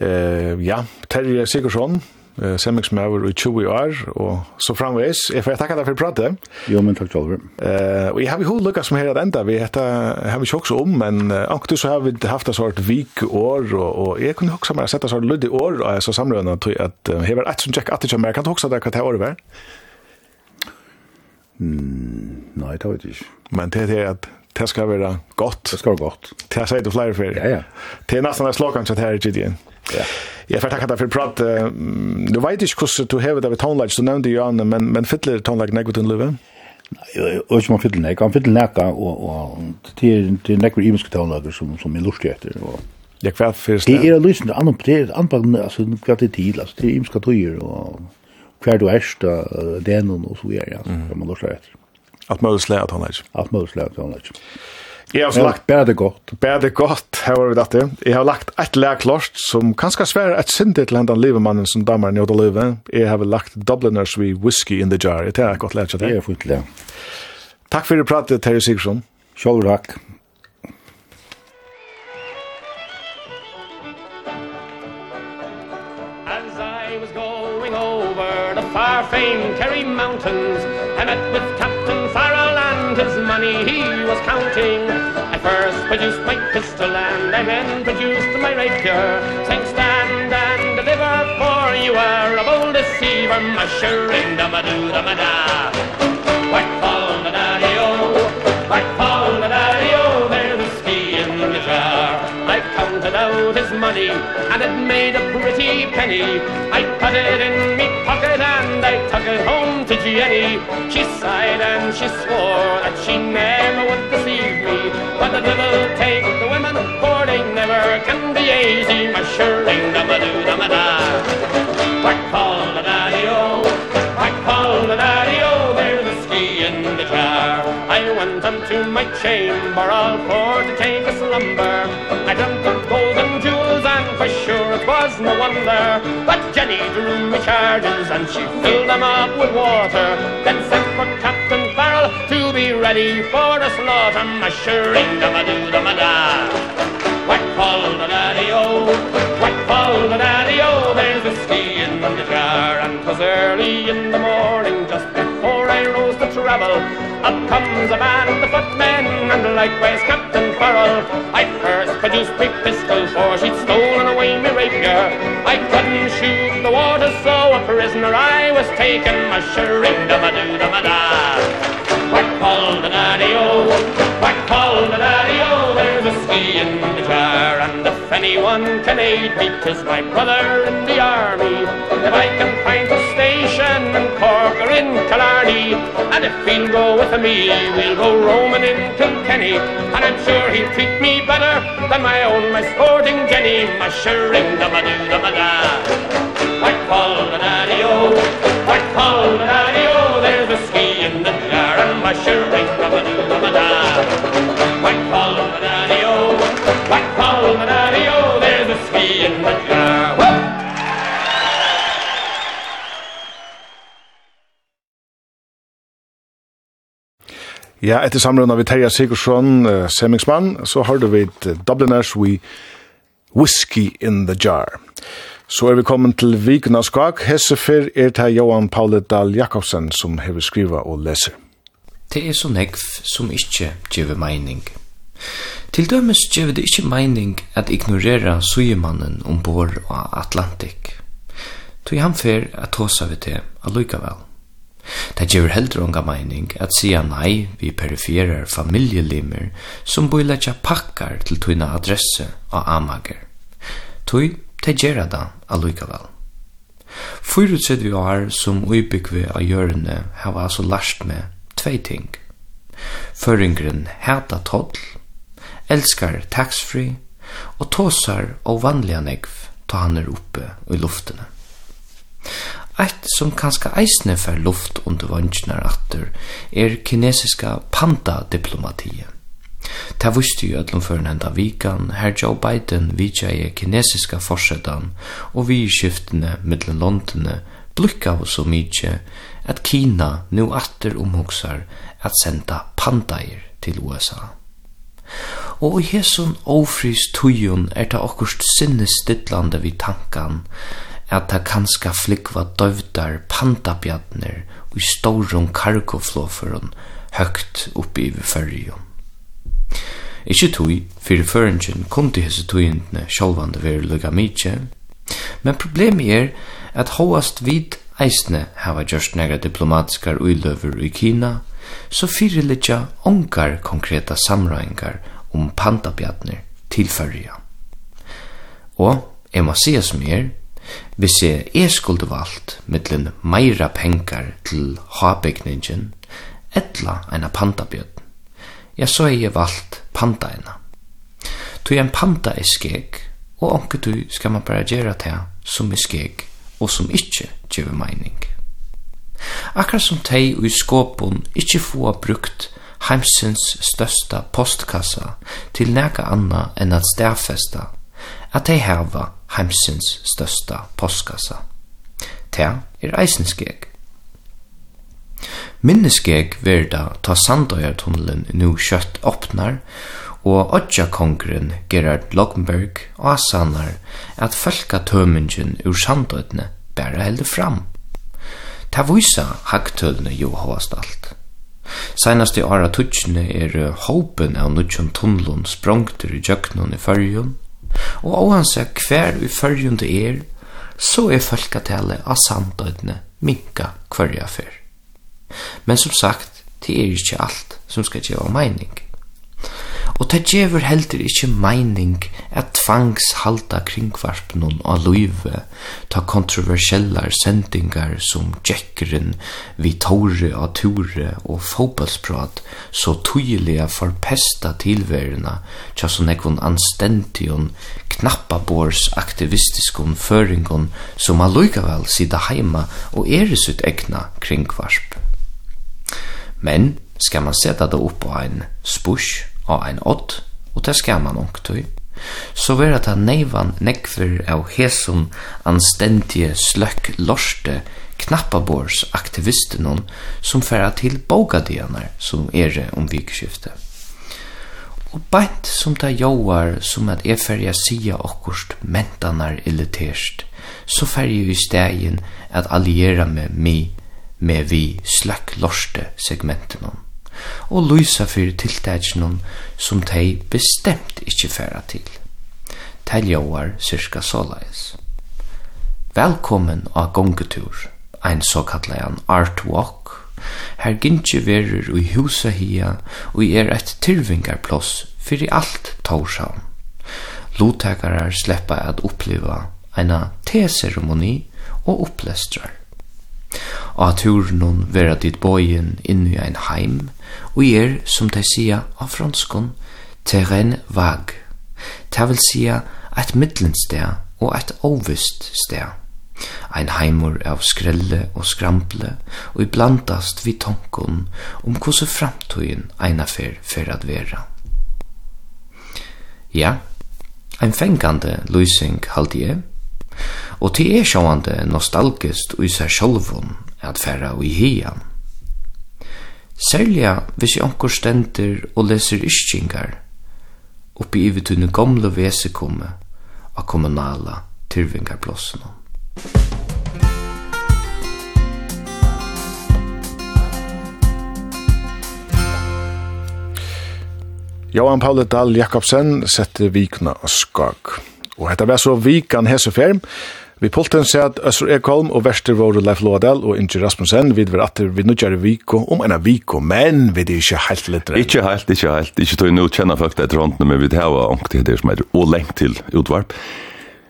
Eh, ja, Terje Sigurdsson, eh, semmingsmøver i 20 år, og så framvis. Jeg får takke deg for pratet. Jo, men takk til Eh, og jeg har vi hod lukket som her at enda, vi heter, har vi ikke også om, men uh, anker så har vi haft en sort vik år, og, og jeg kunne også mer sett en sort lydig år, og jeg så samlønne til at uh, jeg var et som tjekk at det kommer, jeg kan også det hva det året var. Mm, nei, det vet jeg ikke. Men det er at det ska vara gott. Det ska vara gott. Det säger du flera för. Ja, ja. Det är nästan en slogan så här i tiden. Ja. Jag får tacka dig för prat. Du vet inte hur du har det med tonlag, du nämnde ju Anne, men, men fyller tonlag något under löven? Nej, och som man fyller näka. Han fyller näka och, och det är, det är näka imiska tonlager som, som är lustig efter. Och, ja, kvart först. Det är lysande, annan, det är anpackande, alltså kvart är tid, alltså det är imiska tøyer och kvart du erst, det är någon och så är ja, alltså, man lustig efter. At mødes lærer tonelage. At mødes lærer tonelage. Jeg har lagt... bedre godt. Bedre godt, her var vi dette. Jeg har lagt et lær klart, som kanskje svære et syndig til hendan livemannen som damer njød å live. Jeg har lagt Dubliners with Whiskey in the Jar. Det er et godt lært til det. Det er fint lær. Takk for det pratet, Terje Sigurdsson. Sjål takk. As I was going over the far-famed Kerry Mountains, I met with his money he was counting. I first produced my pistol and I then produced my rapier. Saying stand and deliver for you are a bold deceiver Mushering da ma do da ma da White fall on the daddy-o White fall on the daddy-o There's a ski in the jar. I counted out his money and it made a pretty penny. I put it in me pocket and they took her home to Jenny She sighed and she swore that she never would deceive me? But the devil take? The women for they never can be easy. My Mushering da ba doo da ma da Quack call the daddy o Quack call the daddy o There's whiskey in the jar. I went unto my chamber. All for to take a slumber. I dreamt of gold for sure it was no wonder. But Jenny drew me charges and she filled them up with water. Then sent for Captain Farrell to be ready for the slaughter Mushering dum a do da ma da What fall the daddy-o, what fall the daddy-o? There's whiskey in the jar and 'twas early in the morning Just before I rose to travel. Up comes a man, the footman, and likewise Captain Farrell. I first produced me pistol, for she'd stolen away me rapier. I couldn't shoot the water, so a prisoner I was taken. My shirring, da da da da da. Quack call the daddy o, quack call the daddy o. There's whiskey in the jar, and if anyone can aid me, 'tis my brother in the army. If I can find the Shannon, Cork, or in Killarney. And if he'll go with me, we'll go roaming in Kilkenny. And I'm sure he'll treat me better than my own, my sporting Jenny My shirring, the madu, the mada. White Paul, the daddy-o, White Paul, the daddy-o There's whiskey in the jar and my shirring, the madu, the mada. White Paul, Ja, etter samrunda vi Terja Sigursson, uh, Semingsmann, så har du vi Dubliners We Whiskey in the Jar. Så er vi kommet til Vikna Skak. Hessefer er det Johan Paule Dahl Jakobsen som hever skriva og leser. Det er så nekv som ikkje gjeve meining. Til dømes gjeve det ikkje meining at ignorera sujemannen ombord av Atlantik. Tog han fer at tåsa vi det allukavall. Det gjør heller unga meining at sia nei vi periferer familielimer som boiletja pakkar til tuina adresse og amager. Tui, det gjør da alluikavel. Fyrutsett vi har som uibygve av hjørne hava altså lært med tvei ting. Føringren heta toll, elskar tax-free og tåsar og vanliga negv ta han er oppe i luftene. Eitt som kanska eisne fer luft under vansjnar atter er kinesiska panda-diplomatiet. Ta vusti jo ætlum fyrir enda vikan, her Joe Biden vidtjaði kinesiska forsetan og vi skiftene mittlen Londone av så mykje at Kina nu atter omhoksar at senda pandair til USA. Og i hesson ofris tujun er ta okkurt sinnestillande vi tankan at ta kanska flikva døvdar pandabjarnir og i stårum kargoflåførun høgt oppi i fyrrjum. Ikki tui, fyrir føringen kundi hese tuiendne sjálvande veri lukka mitje, men problemi er at hoast vid eisne hava gjørst nega diplomatiskar uiløver i Kina, så fyrirlitja ongar konkreta samrøyngar om pandabjarnir til fyrrjum. Og, jeg må sige som er, Hvis jeg er skulde valgt mittlen meira pengar til havbygningin, etla eina pandabjød, ja, så er jeg valgt pandaina. Tu ein panda er skeg, og onke du skal man bara gjera det som er skeg, og som ikkje gjør meining. Akkurat som tei og i skåpun ikkje få brukt heimsins størsta postkassa til nega anna enn at stærfesta at tei heva heimsins størsta postkassa. Ta er eisenskeg. Minneskeg verda ta Sandøyartunnelen nu kjøtt åpnar, og Odja kongren Gerard Loggenberg asanar at tømingen ur Sandøytene bæra heldur fram. Ta vysa hagtølene jo hovast alt. Seinast i ára tutsjene er håpen av nutjon tunnlun sprongter i djøknun i fyrjun, Og av hans er fyrjun vi er, så er folketallet av samtøydene minka kvarja fyr. Men som sagt, det er ikkje alt som skal gjeva meining og det gjever heldur ikkje meining at tvangs halda kringvarpnum av luive, ta kontroversiellar sendingar som Jekkeren, vi tåre av ture og fotballsprat så tydelige forpesta tilverina tja som ekvon anstention knappabors aktivistiskon føringon som allikevel sida heima og eres ut egna kringvarp. Men skal man seta det opp på en spush, av ein ått, og det skal man ungtøy, så vera ta neivan nekver av hesum anstendige sløkk lorste knappabors aktivisten som færa til bogadianar som er om vikskiftet. Og bænt som ta joar som at er færja sia okkurst mentanar illiterst, så færja i stegin at alliera med mi med vi slökk lorste segmentinon og lysa fyrir tiltækinum som tei bestemt ikkje færa til. Teljóar cirka såleis. Velkommen á gongetur, ein såkallajan art walk, her gintje verur ui husa hia og er eit tilvingarploss fyrir alt Tórshavn. Lottakarar sleppa at uppliva eina teseremoni og opplestrar. Og at turen vera dit boien inn i ein heim, og er, som de sier av franskon, terren vag. Det vil sier et middelsted og et ovist sted. Ein heimur av skrelle og skrample, og i blandast vi tonkon om hvordan framtøyen eina fer fer at vera. Ja, ein fengande løysing halde jeg, og til er sjåande nostalgist og seg sjolvun at færa og i hian. Særliga hvis jeg onkur stender og leser ischingar oppi i tunne gamle vesekumme av kommunala tyrvingarplossene. Johan Paule Dahl Jakobsen sette vikna og skak. Og hetta var så vikan hese ferm, Vi pulten ser at Øssur Ekholm og Vester våre Leif Loadel og Inge Rasmussen vid var atter vi nudjar i Viko om ena Viko, men vi er ikke helt litt redd. Ikke helt, ikke helt. Ikke tog jeg nå kjenne folk det etter hånden, men vi har ångt til det som er og lengt til utvarp.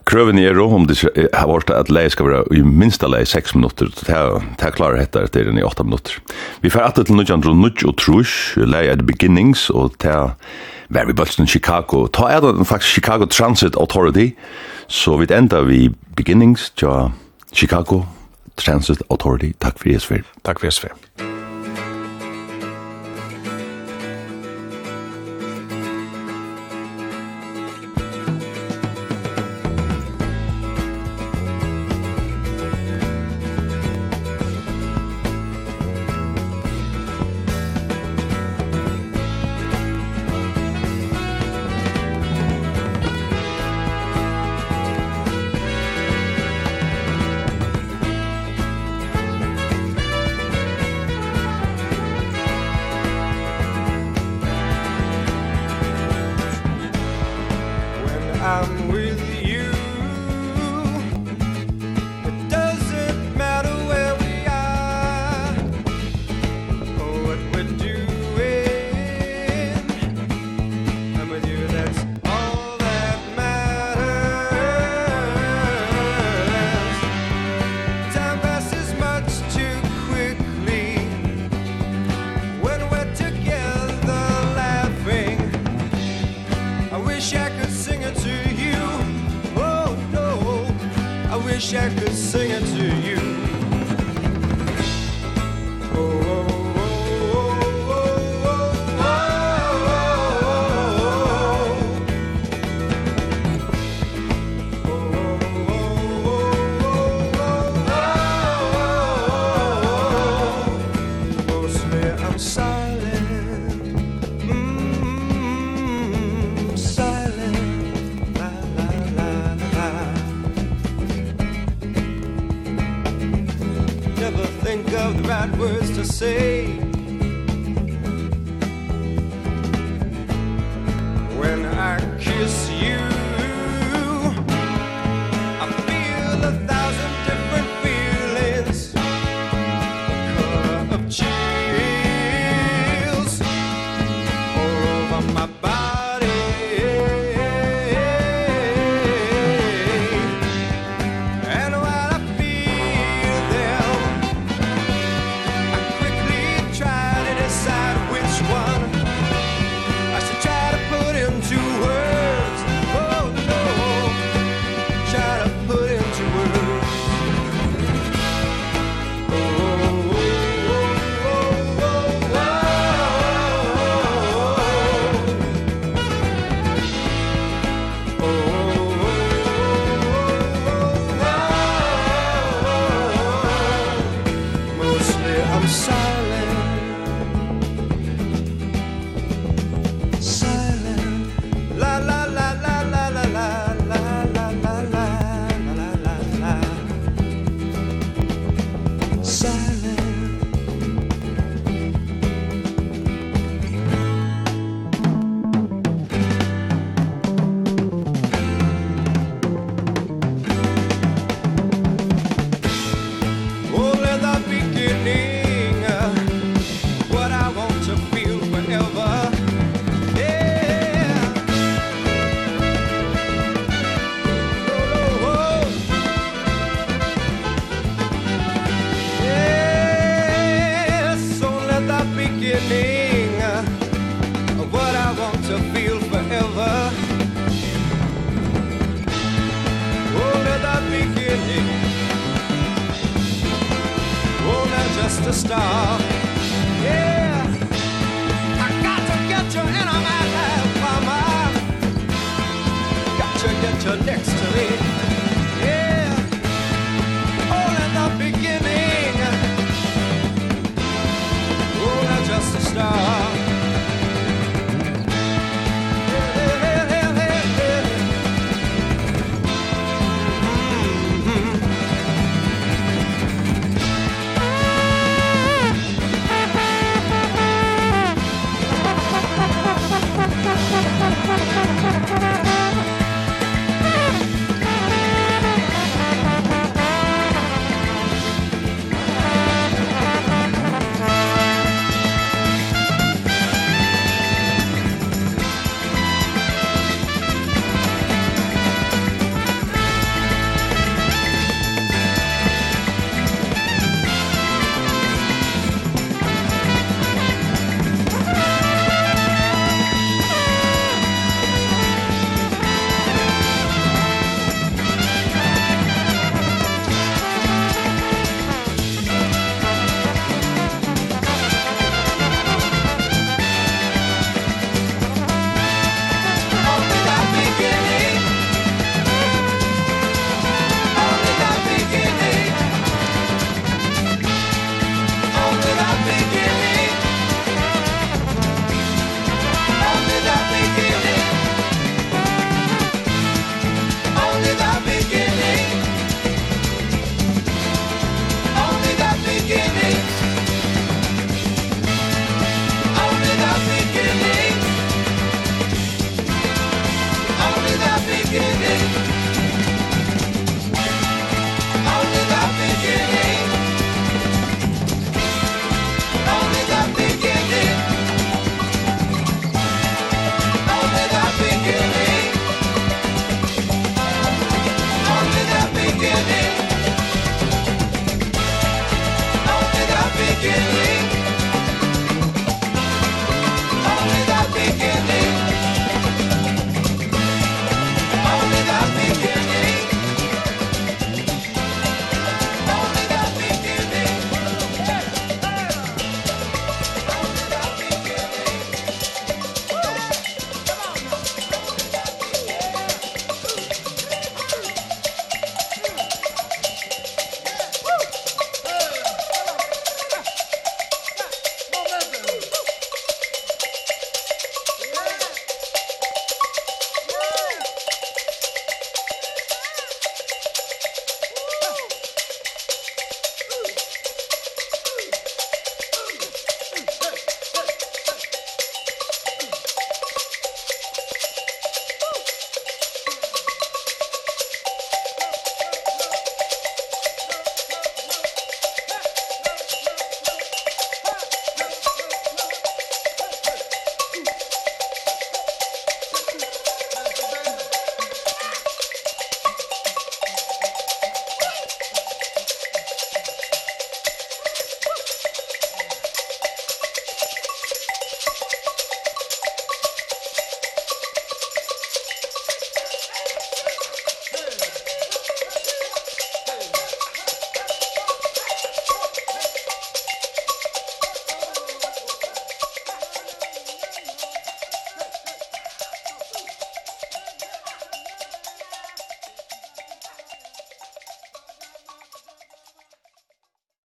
Krøven er om det har vært at leie skal være i minsta leie 6 minutter, det er klare hette etter den i 8 minutter. Vi får atter til nudjan og og trus, leie er beginnings, og det er vær vi bølsen Chicago. Ta er det faktisk Chicago Transit Authority, så vi enda vi beginnings til Chicago Transit Authority. Takk for Jesper. Takk for Jesper.